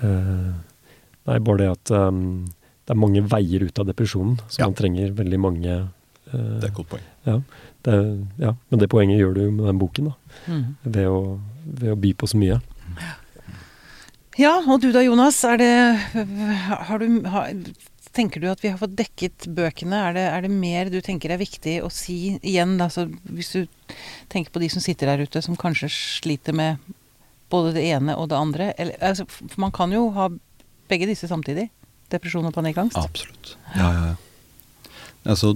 Speaker 2: Nei, bare det at um, det er mange veier ut av depresjonen, så
Speaker 3: Ja.
Speaker 2: man trenger veldig mange uh,
Speaker 3: Det er et godt poeng.
Speaker 2: det, ja, Men det poenget gjør du med den boken, da.
Speaker 1: Mm.
Speaker 2: Ved å, ved å by på så mye.
Speaker 1: Ja, og du da, Jonas. Er det Har du har, Tenker du at vi har fått dekket bøkene? Er det, er det mer du tenker er viktig å si igjen? da, så hvis du tenker på de som sitter der ute, som kanskje sliter med både det ene og det andre. Eller, altså, man kan jo ha begge disse samtidig. Depresjon og panikkangst.
Speaker 3: Absolutt. Ja, ja, ja. Altså,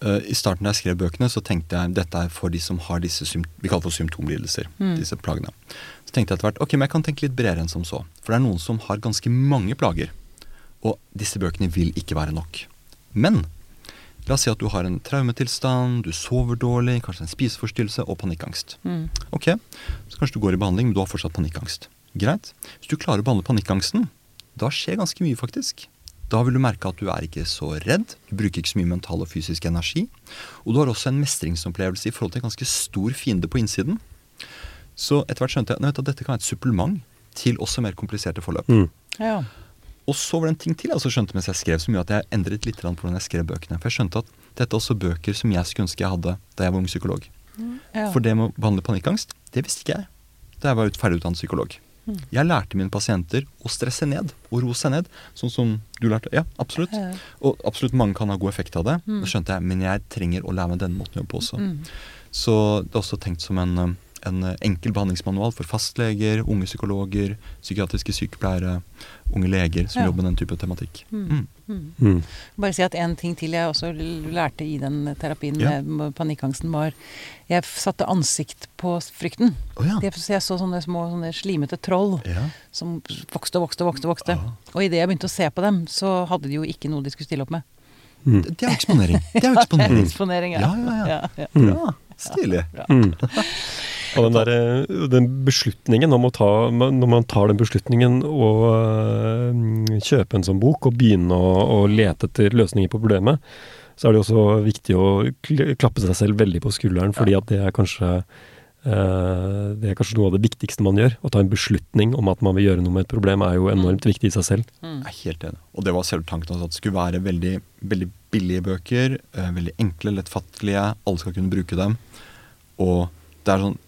Speaker 3: uh, I starten da jeg skrev bøkene, så tenkte jeg dette er for de som har disse vi kaller for symptomlidelser.
Speaker 1: Mm.
Speaker 3: disse plagene. Tenkte jeg etter hvert ok, men jeg kan tenke litt bredere enn som så. For det er noen som har ganske mange plager. Og disse bøkene vil ikke være nok. Men la oss si at du har en traumetilstand, du sover dårlig, kanskje en spiseforstyrrelse og panikkangst.
Speaker 1: Mm.
Speaker 3: Ok, så kanskje du går i behandling, men du har fortsatt panikkangst. Greit. Hvis du klarer å behandle panikkangsten, da skjer ganske mye, faktisk. Da vil du merke at du er ikke så redd, du bruker ikke så mye mental og fysisk energi. Og du har også en mestringsopplevelse i forhold til en ganske stor fiende på innsiden. Så etter hvert skjønte jeg nei, vet du, at dette kan være et supplement til også mer kompliserte forløp.
Speaker 2: Mm.
Speaker 1: Ja.
Speaker 3: Og så var det en ting til jeg også skjønte mens jeg skrev, som gjorde at jeg endret litt på hvordan jeg skrev bøkene. For jeg skjønte at dette er også bøker som jeg skulle ønske jeg hadde da jeg var ung psykolog.
Speaker 1: ja.
Speaker 3: For det med å behandle panikkangst, det visste ikke jeg da jeg var ut- ferdigutdannet psykolog. Jeg lærte mine pasienter å stresse ned og roe seg ned, sånn som du lærte. Ja, absolutt.
Speaker 1: Ja.
Speaker 3: Og absolutt mange kan ha god effekt av det. Det skjønte jeg, men jeg trenger å lære meg denne måten å jobbe på også.
Speaker 1: Mm.
Speaker 3: Så det er også tenkt som en, eh, en enkel behandlingsmanual for fastleger, unge psykologer, psykiatriske sykepleiere, unge leger som
Speaker 1: Ja.
Speaker 3: jobber med den type tematikk. Mm.
Speaker 2: Mm.
Speaker 1: Bare si at en ting til jeg også lærte i den terapien
Speaker 3: Ja.
Speaker 1: med panikkangsten, var Jeg satte ansikt på frykten.
Speaker 3: Oh, ja.
Speaker 1: Jeg, så jeg så sånne små sånne slimete troll
Speaker 3: ja.
Speaker 1: som vokste og vokste og vokste. vokste.
Speaker 3: Ah.
Speaker 1: Og idet jeg begynte å se på dem, så hadde de jo ikke noe de skulle stille opp med.
Speaker 3: Det, det er eksponering. Det er eksponering.
Speaker 1: Eksponering,
Speaker 3: Ja, ja, ja.
Speaker 1: ja.
Speaker 3: Bra. Stilig.
Speaker 2: Mm. Og den, der, eh, den beslutningen om å ta Når man tar den beslutningen å øh, kjøpe en sånn bok og begynne å, å lete etter løsninger på problemet, så er det også viktig å klappe seg selv veldig på skulderen, fordi at det er kanskje øh, det er kanskje noe av det viktigste man gjør. Å ta en beslutning om at man vil gjøre noe med et problem, er jo enormt viktig i seg selv.
Speaker 3: Jeg er helt enig. Og det var selve tanken også, at det skulle være veldig, veldig billige bøker. Eh, veldig enkle, lettfattelige. Alle skal kunne bruke dem. Og det er sånn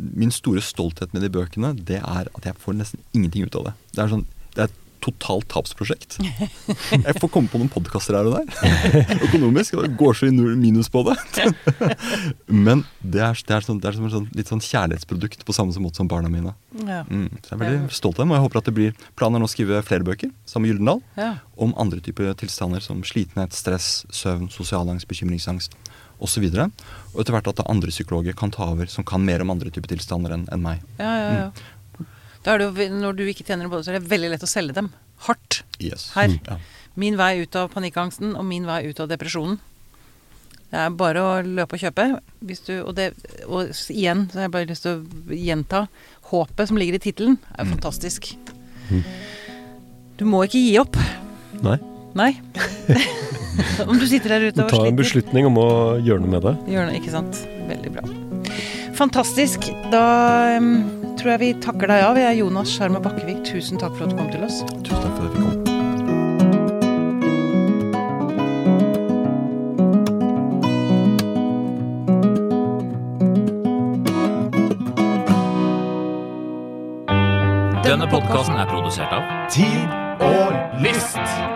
Speaker 3: Min store stolthet med de bøkene, det er at jeg får nesten ingenting ut av det. Det er sånn det er et totalt tapsprosjekt. Jeg får komme på noen podkaster her og der. Økonomisk. og Det går så i minus på det. Men det er, det er, sånn, det er som et sånn, litt sånn kjærlighetsprodukt på samme måte som barna mine. Mm, så jeg er veldig stolt av dem, og jeg håper at det blir planen er nå å skrive flere bøker sammen med Gyldendal om andre typer tilstander som slitenhet, stress, søvn, sosial angst, bekymringsangst osv. Og, og etter hvert at andre psykologer kan ta over som kan mer om andre typer tilstander enn en meg.
Speaker 1: Ja, ja, ja. Da er det jo, når du ikke tjener på det, så er det veldig lett å selge dem. Hardt.
Speaker 3: Yes.
Speaker 1: Her.
Speaker 3: Ja.
Speaker 1: Min vei ut av panikkangsten og min vei ut av depresjonen. Det er bare å løpe og kjøpe. Hvis du, og, det, og igjen så har jeg bare lyst til å gjenta håpet som ligger i tittelen, er jo fantastisk. Du må ikke gi opp.
Speaker 2: Nei.
Speaker 1: Nei. Om du sitter der ute og sliter.
Speaker 2: Ta en beslutning om å gjøre noe med det.
Speaker 1: Gjør noe, ikke sant. Veldig bra. Fantastisk. Da um, tror jeg vi takker deg av. Jeg er Jonas Sjarma Bakkevik. Tusen takk for at du kom til oss.
Speaker 3: Tusen takk for at jeg fikk komme.
Speaker 4: Denne podkasten er produsert av
Speaker 6: Tid og lyst.